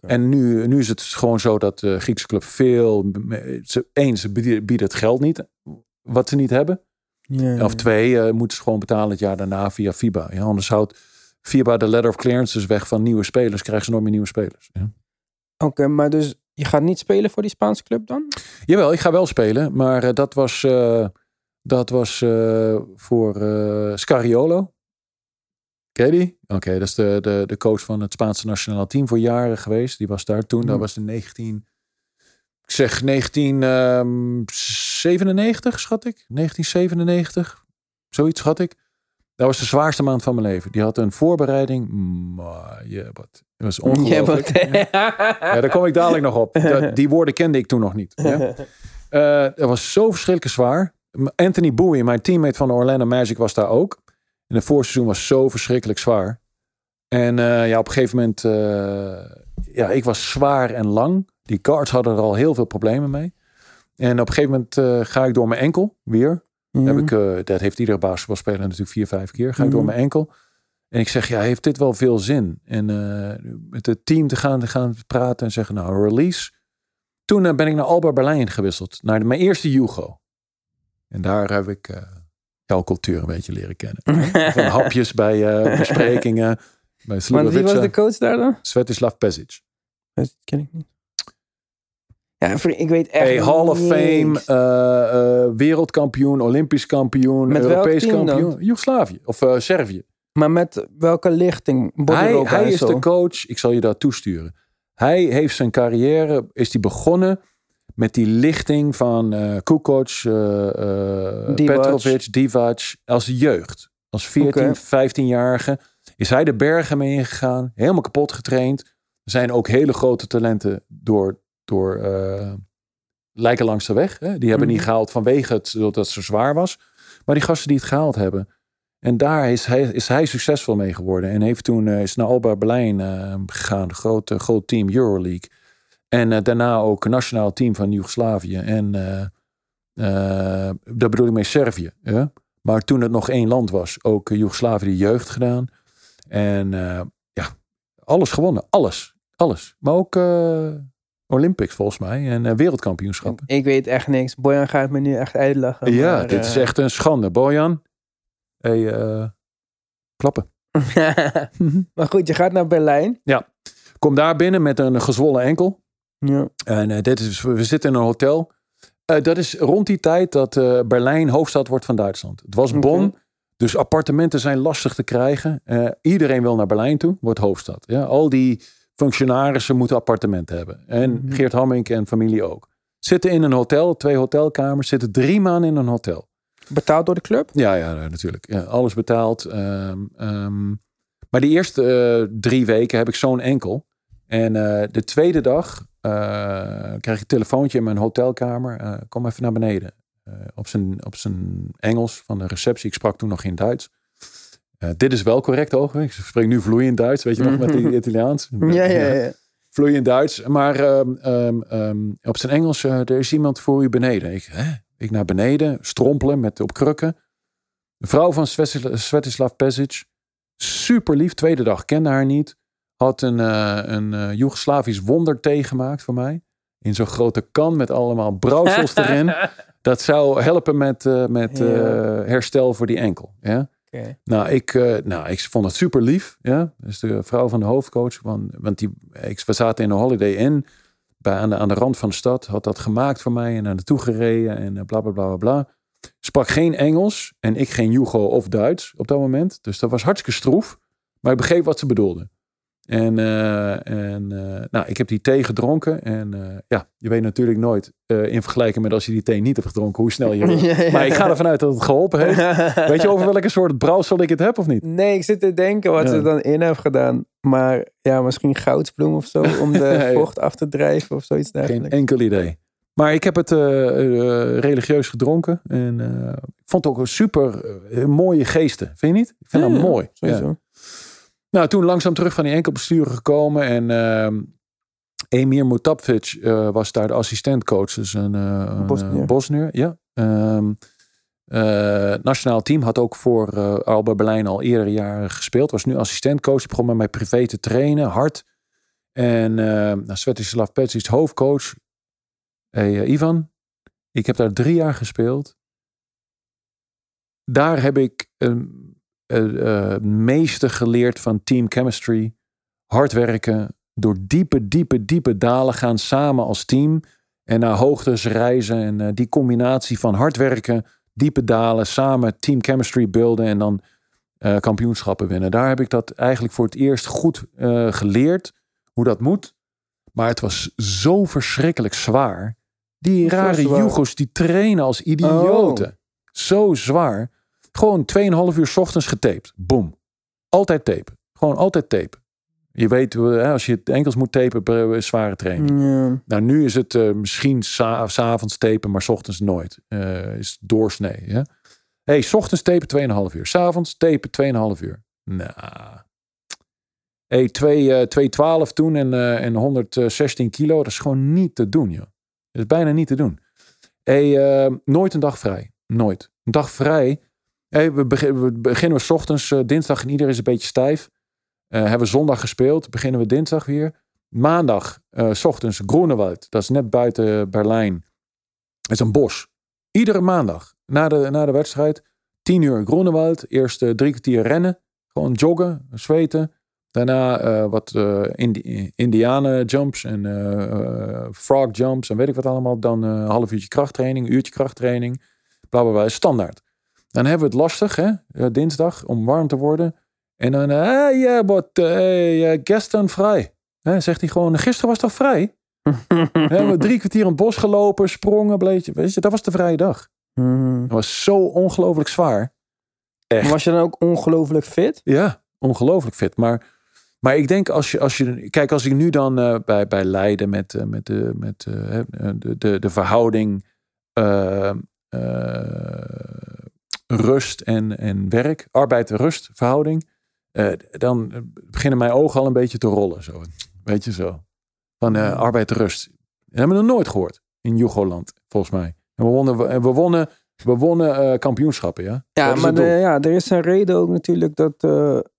En nu, nu is het gewoon zo dat de Griekse club veel. Ze, één, ze bieden het geld niet wat ze niet hebben. Of twee, uh, moeten ze gewoon betalen het jaar daarna via FIBA. Ja, anders houdt FIBA de letter of clearance dus weg van nieuwe spelers. Krijgen ze nooit meer nieuwe spelers. Ja. Oké, maar dus je gaat niet spelen voor die Spaanse club dan? Jawel, ik ga wel spelen. Maar uh, dat was, uh, dat was voor Scariolo. Ken Oké, dat is de, de, de coach van het Spaanse nationale team voor jaren geweest. Die was daar toen. Dat was in 19... Ik zeg 1997, ehm, schat ik. 1997. Zoiets schat ik. Dat was de zwaarste maand van mijn leven. Die had een voorbereiding. Maar je wat. Het was ongelooflijk. ja, daar kom ik dadelijk nog op. die woorden kende ik toen nog niet. Ja. Uh, dat was zo verschrikkelijk zwaar. Anthony Bowie, mijn teammate van de Orlando Magic, was daar ook. En het voorseizoen was zo verschrikkelijk zwaar. En uh, ja, op een gegeven moment, uh, ja, ik was zwaar en lang. Die guards hadden er al heel veel problemen mee. En op een gegeven moment uh, ga ik door mijn enkel weer. Mm. Heb ik, dat heeft iedere basketbalspeler natuurlijk vier, vijf keer. Ga ik door mhm. mijn enkel. En ik zeg, ja, heeft dit wel veel zin? En met het team te gaan, te gaan praten en zeggen, nou, release. Toen ben ik naar Alba Berlijn gewisseld. Naar de, mijn eerste Jugo. En daar heb ik cultuur een beetje leren kennen. Van hapjes bij uh, besprekingen. Bij maar wie was de coach daar dan? Svetislav Pesic. Dat ken ik niet. Ja, ik weet echt hey, Hall of Fame, uh, uh, wereldkampioen, Olympisch kampioen, met Europees kampioen. Joegoslavië of uh, Servië. Maar met welke lichting? Hij, hij is de coach, ik zal je daar toesturen. Hij heeft zijn carrière, is die begonnen met die lichting van uh, Kukoc, uh, Petrovic, Divac als jeugd. Als 14, 15-jarige is hij de bergen mee ingegaan. Helemaal kapot getraind. Er zijn ook hele grote talenten door, door uh, lijken langs de weg. Hè? Die hebben niet mhm. gehaald vanwege het dat het zo zwaar was. Maar die gasten die het gehaald hebben. En daar is hij, is hij succesvol mee geworden. En heeft toen is naar Alba Berlijn gegaan. Groot, groot team Euroleague. En uh, daarna ook nationaal team van Joegoslavië. En uh, uh, dat bedoel ik mee Servië. Ja? Maar toen het nog één land was, ook Joegoslavië de jeugd gedaan. En ja, alles gewonnen. Alles. Alles. Maar ook Olympics volgens mij. En wereldkampioenschappen. Ik weet echt niks. Bojan gaat me nu echt uitlachen. Ja, dit is echt een schande. Bojan, hey, klappen. maar goed, je gaat naar Berlijn. Ja. Kom daar binnen met een gezwollen enkel. Ja. En uh, dit is, we zitten in een hotel. Uh, dat is rond die tijd dat uh, Berlijn hoofdstad wordt van Duitsland. Het was Bonn. Okay. Dus appartementen zijn lastig te krijgen. iedereen wil naar Berlijn toe, wordt hoofdstad. Ja, al die functionarissen moeten appartementen hebben. En mm -hmm. Geert Hamming en familie ook. Zitten in een hotel, twee hotelkamers, zitten drie maanden in een hotel. Betaald door de club? Ja, ja natuurlijk. Ja, alles betaald. Um, um, maar die eerste drie weken heb ik zo'n enkel. En de tweede dag uh, krijg ik een telefoontje in mijn hotelkamer. kom even naar beneden. op, zijn, op zijn Engels van de receptie. Ik sprak toen nog geen Duits. dit is wel correct overigens. Ik spreek nu vloeiend Duits. Weet je nog met het Italiaans? ja, ja, ja. Vloeiend Duits. Maar um, op zijn Engels. er is iemand voor u beneden. Ik, hè? Ik naar beneden, strompelen met op krukken. De vrouw van Svetislav Pesic, super lief. Tweede dag kende haar niet. Had een, uh, een uh, Joegoslavisch wonderthee gemaakt voor mij. In zo'n grote kan met allemaal brouwsels erin. Dat zou helpen met, uh, met herstel voor die enkel. Ja? Okay. Nou, ik, nou, ik vond het super lief. Ja? Dus de vrouw van de hoofdcoach. Want, want die, ik, we zaten in een Holiday Inn bij, aan, de, aan de rand van de stad. Had dat gemaakt voor mij en naar naartoe gereden en bla bla bla bla. Sprak geen Engels en ik geen Jugo of Duits op dat moment. Dus dat was hartstikke stroef. Maar ik begreep wat ze bedoelden. En, uh, en uh, nou, ik heb die thee gedronken. En uh, ja, je weet natuurlijk nooit in vergelijking met als je die thee niet hebt gedronken, hoe snel je. Ja, ja, maar ik ga ervan uit dat het geholpen heeft. weet je over welke soort brouwsel ik het heb of niet? Nee, ik zit te denken wat ze dan in hebben gedaan. Maar ja, misschien goudsbloem of zo om de vocht af te drijven of zoiets dergelijks. Geen enkel idee. Maar ik heb het religieus gedronken. En ik vond het ook een super mooie geesten. Vind je niet? Ik vind dat mooi. Sowieso. Nou, toen langzaam terug van die enkelbesturen gekomen. En uh, Emir Mutapvic uh, was daar de assistentcoach. Dus een, uh, Bosnier. Bosnier. Ja. Um, nationaal team had ook voor Alba Berlijn al eerder jaren gespeeld. Was nu assistentcoach. Begon met mij privé te trainen. Hard. En nou, Svetislav Petsic, hoofdcoach. Hey, Ivan, ik heb daar drie jaar gespeeld. Daar heb ik een uh, meeste geleerd van team chemistry. Hard werken. Door diepe, diepe, diepe dalen gaan samen als team. En naar hoogtes reizen. En uh, die combinatie van hard werken, diepe dalen, samen team chemistry beelden. En dan uh, kampioenschappen winnen. Daar heb ik dat eigenlijk voor het eerst goed geleerd. Hoe dat moet. Maar het was zo verschrikkelijk zwaar. Die rare Jugos die trainen als idioten. Oh. Zo zwaar. Gewoon 2,5 uur s ochtends getaped. Boom. Altijd tapen. Gewoon altijd tapen. Je weet, als je het enkels moet tapen, zware training. Ja. Nou, nu is het uh, misschien s'avonds tapen, maar s ochtends nooit. Uh, is doorsnee. Ja? hey, s ochtends tapen 2,5 uur. S'avonds tapen 2,5 uur. Nou. Hey, 212 uh, toen en, en 116 kilo. Dat is gewoon niet te doen, joh. Dat is bijna niet te doen. Hey, nooit een dag vrij. Nooit. Een dag vrij Hey, we, begin, we beginnen s ochtends, uh, dinsdag en iedereen is een beetje stijf. Uh, hebben we zondag gespeeld, beginnen we dinsdag weer. Maandag, uh, s ochtends, Groenewald, dat is net buiten Berlijn. Het is een bos. Iedere maandag, na de, na de wedstrijd, 10 uur Groenewald. Eerst drie kwartier rennen, gewoon joggen, zweten. Daarna wat indi jumps en frog jumps en weet ik wat allemaal. Dan een half uurtje krachttraining, uurtje krachttraining. Bla bla bla, standaard. Dan hebben we het lastig, hè? dinsdag, om warm te worden. En dan, hey, yeah, but gestern vrij. Hè, zegt hij gewoon, gisteren was toch vrij? we hebben drie kwartier in het bos gelopen, sprongen, bleetje. Weet je, dat was de vrije dag. Mm. Dat was zo ongelooflijk zwaar. Echt. Was je dan ook ongelooflijk fit? Ja, ongelooflijk fit. Maar, maar ik denk als je, als je, kijk, als ik nu dan uh, bij, bij Leiden met, uh, met, de, met uh, de, de, de verhouding rust en, en werk, arbeid-rust verhouding, uh, dan beginnen mijn ogen al een beetje te rollen. Zo. Weet je zo. Van uh, arbeid-rust. Dat hebben we nog nooit gehoord in Jugoland, volgens mij. En we wonnen, we, we wonnen, we wonnen uh, kampioenschappen, ja. Ja, maar de, ja, er is een reden ook natuurlijk dat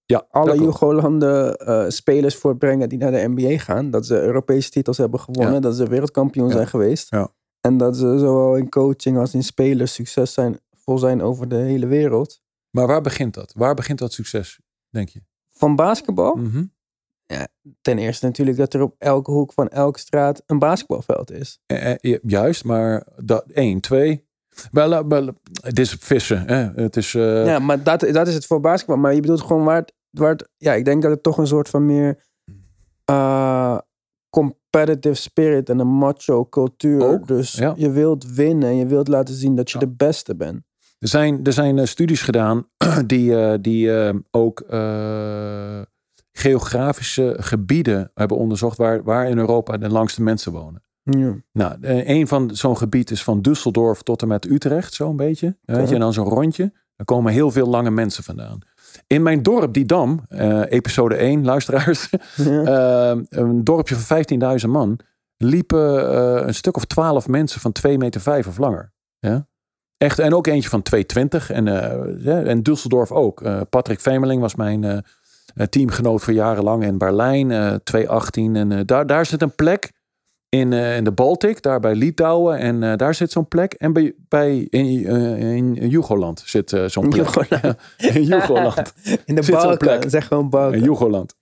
ja, alle Jugolanden spelers voortbrengen die naar de NBA gaan. Dat ze Europese titels hebben gewonnen, Ja. dat ze wereldkampioen Ja. zijn geweest. Ja. En dat ze zowel in coaching als in spelers succesvol zijn over de hele wereld. Maar waar begint dat? Waar begint dat succes? denk je? Van basketbal? Mhm. Ten eerste natuurlijk dat er op elke hoek van elke straat een basketbalveld is. Eh, eh, ja, juist, maar dat één, twee. Wel, eh, wel, het is vissen. Hè? Het is. eh, Ja, maar dat, dat is het voor basketbal. Maar je bedoelt gewoon waar het, waar het- Ja, ik denk dat het toch een soort van meer... eh, competitive spirit en een macho cultuur. Ook, dus ja. je wilt winnen en je wilt laten zien dat je Ja. de beste bent. Er zijn, er zijn eh, studies gedaan die, eh, die eh, ook geografische gebieden hebben onderzocht waar, waar in Europa de langste mensen wonen. Ja. Nou, een van zo'n gebied is van Düsseldorf tot en met Utrecht, zo'n beetje. Weet je, en dan zo'n rondje. Daar komen heel veel lange mensen vandaan. In mijn dorp, Didam, eh episode 1, luisteraars. Ja. een dorpje van 15.000 man. Liepen een stuk of 12 mensen van 2 meter 5 of langer. Ja? Echt, en ook eentje van 2,20. En, ja, en Düsseldorf ook. Eh, Patrick Vemeling was mijn eh, teamgenoot voor jarenlang in Berlijn. eh 2,18. En daar, daar zit een plek in, in de Baltic, daar bij Litouwen. En daar zit zo'n plek. En bij, bij in, in Jugoland zit zo'n plek. Jugoland. in Jugoland. In de Balkan. plek. Zeg gewoon In Balkan. Jugoland.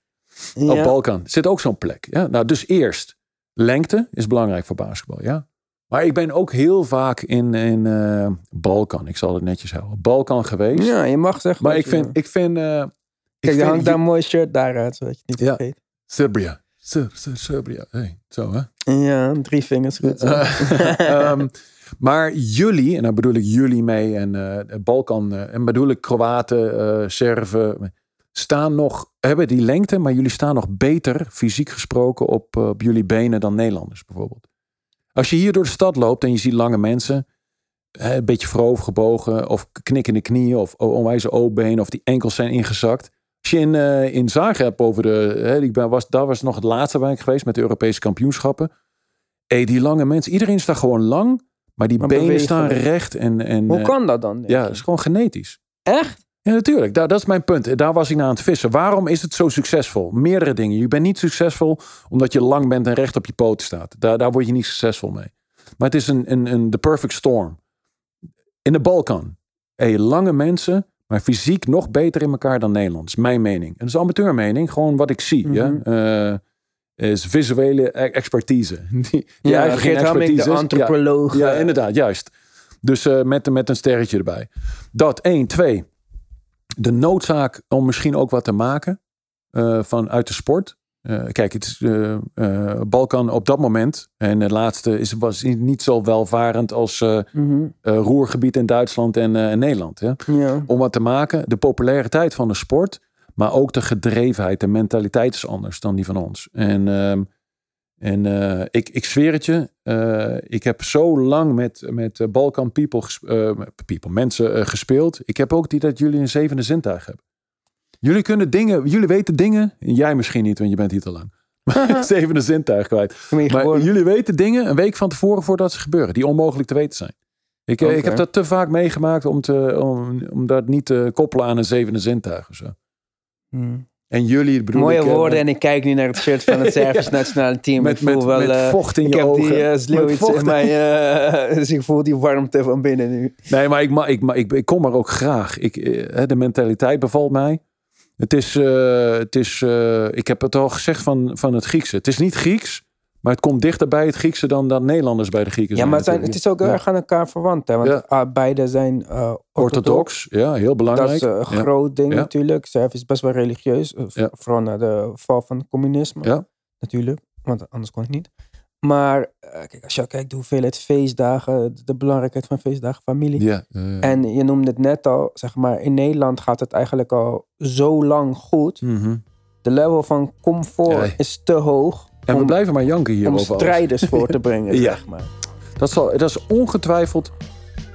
Ja. Op Balkan zit ook zo'n plek. Ja? Nou, dus eerst, lengte is belangrijk voor basketbal. Ja? Maar ik ben ook heel vaak in, in eh, Balkan, ik zal het netjes houden, Balkan geweest. Ja, je mag zeggen. maar ik vind, wil. ik vind, eh, ik Kijk, er vind hangt daar een mooi shirt daaruit, zodat je het niet Ja. vergeet. Serbia. Ser, Ser, Serbia. Hey, zo hè. Ja, drie vingers goed. zo. Ehm, maar jullie, en daar bedoel ik jullie mee en eh, Balkan, eh, en bedoel ik Kroaten, eh Serven, staan nog, hebben die lengte, maar jullie staan nog beter, fysiek gesproken, op, eh, op jullie benen dan Nederlanders bijvoorbeeld. Als je hier door de stad loopt en je ziet lange mensen, een beetje voorover gebogen, of knikkende knieën, of onwijze O-benen, of die enkels zijn ingezakt. Als je in, eh in Zagreb over de, hè, ik ben, was, daar was nog het laatste waar ik geweest met de Europese kampioenschappen. Hey, die lange mensen, iedereen is daar gewoon lang, maar die Maar benen bewegen staan recht. En, en, Hoe eh, kan dat dan? ja, dat is gewoon genetisch. Echt? Ja, natuurlijk. Daar, dat is mijn punt. Daar was ik naar aan het vissen. Waarom is het zo succesvol? Meerdere dingen. Je bent niet succesvol omdat je lang bent en recht op je poten staat. Daar, daar word je niet succesvol mee. Maar het is een, een, een the perfect storm. In de Balkan. Hey, lange mensen, maar fysiek nog beter in elkaar dan Nederland. is mijn mening. En dat is amateurmening. Gewoon wat ik zie. ja? Mhm. Eh, is visuele e- expertise. Die, die Ja, Geert Hamming, de. Ja. antropoloog. Ja, eh, inderdaad, juist. Dus eh, met, met een sterretje erbij. Dat, één. Twee, de noodzaak om misschien ook wat te maken eh, vanuit de sport. Eh, kijk, het is eh, Balkan op dat moment. En het laatste is, was niet zo welvarend als mhm, roergebied in Duitsland en Nederland. Ja? Ja. Om wat te maken. De populariteit van de sport. Maar ook de gedrevenheid, de mentaliteit is anders dan die van ons. En, ehm, en eh, ik, ik zweer het je, eh, ik heb zo lang met, met eh, Balkan people, people mensen gespeeld. Ik heb ook die dat jullie een zevende zintuig hebben. Jullie kunnen dingen, jullie weten dingen. Jij misschien niet, want je bent hier te lang. Zevende zintuig kwijt. Maar jullie weten dingen een week van tevoren voordat ze gebeuren, die onmogelijk te weten zijn. Ik, ik heb dat te vaak meegemaakt om, te, om, om dat niet te koppelen aan een zevende zintuig of zo. Hm. En jullie bedoel Mooie eh, woorden en ik kijk nu naar het shirt van het Servisch nationale team. met, ik voel met, wel, met eh, vocht in ik je heb ogen. die uh, in mij, eh, dus ik voel die warmte van binnen nu. Nee, maar ik, ma- ik, ma- ik, ik kom er ook graag. Ik, eh, de mentaliteit bevalt mij. Het is, het is ik heb het al gezegd van, van het Griekse. Het is niet Grieks, maar het komt dichter bij het Griekse dan dat Nederlanders bij de Grieken Ja, zijn. maar het, zijn, het is ook heel Ja. erg aan elkaar verwant. Hè? Want Ja. ah, beide zijn eh, orthodox. Ja, heel belangrijk. Dat is een Ja. groot ding Ja. natuurlijk. Servië is best wel religieus. eh, Ja. Vooral na de val van het communisme. Ja. Natuurlijk, want anders kon het niet. Maar eh, kijk, als je kijkt de hoeveelheid feestdagen, de belangrijkheid van feestdagen, familie. Ja, En je noemde het net al, zeg maar, in Nederland gaat het eigenlijk al zo lang goed. mhm. De level van comfort Ja. is te hoog En we blijven maar janken hier om strijders voor te brengen, Ja. zeg maar. Dat, zal, dat is ongetwijfeld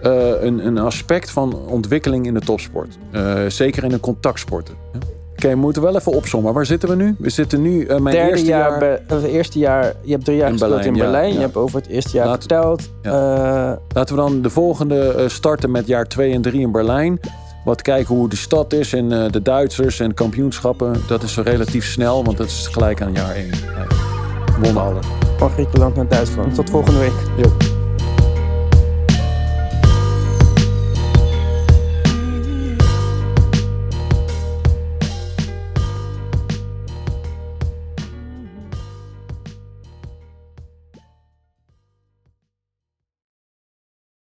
eh, een, een aspect van ontwikkeling in de topsport. Eh, zeker in de contactsporten. Oké, we moeten wel even opzommen. Waar zitten we nu? We zitten nu, eh, mijn Derde eerste jaar, jaar... Be- het eerste jaar, je hebt drie jaar In gespeeld Berlijn, in ja, Berlijn. ja. Je hebt over het eerste jaar verteld. Laten we dan de volgende starten met jaar 2 en 3 in Berlijn. Wat kijken hoe de stad is en de Duitsers en kampioenschappen. Dat is relatief snel, want dat is gelijk aan jaar 1. Wonnen alle. van Griekenland naar Duitsland. Tot volgende week. Jo.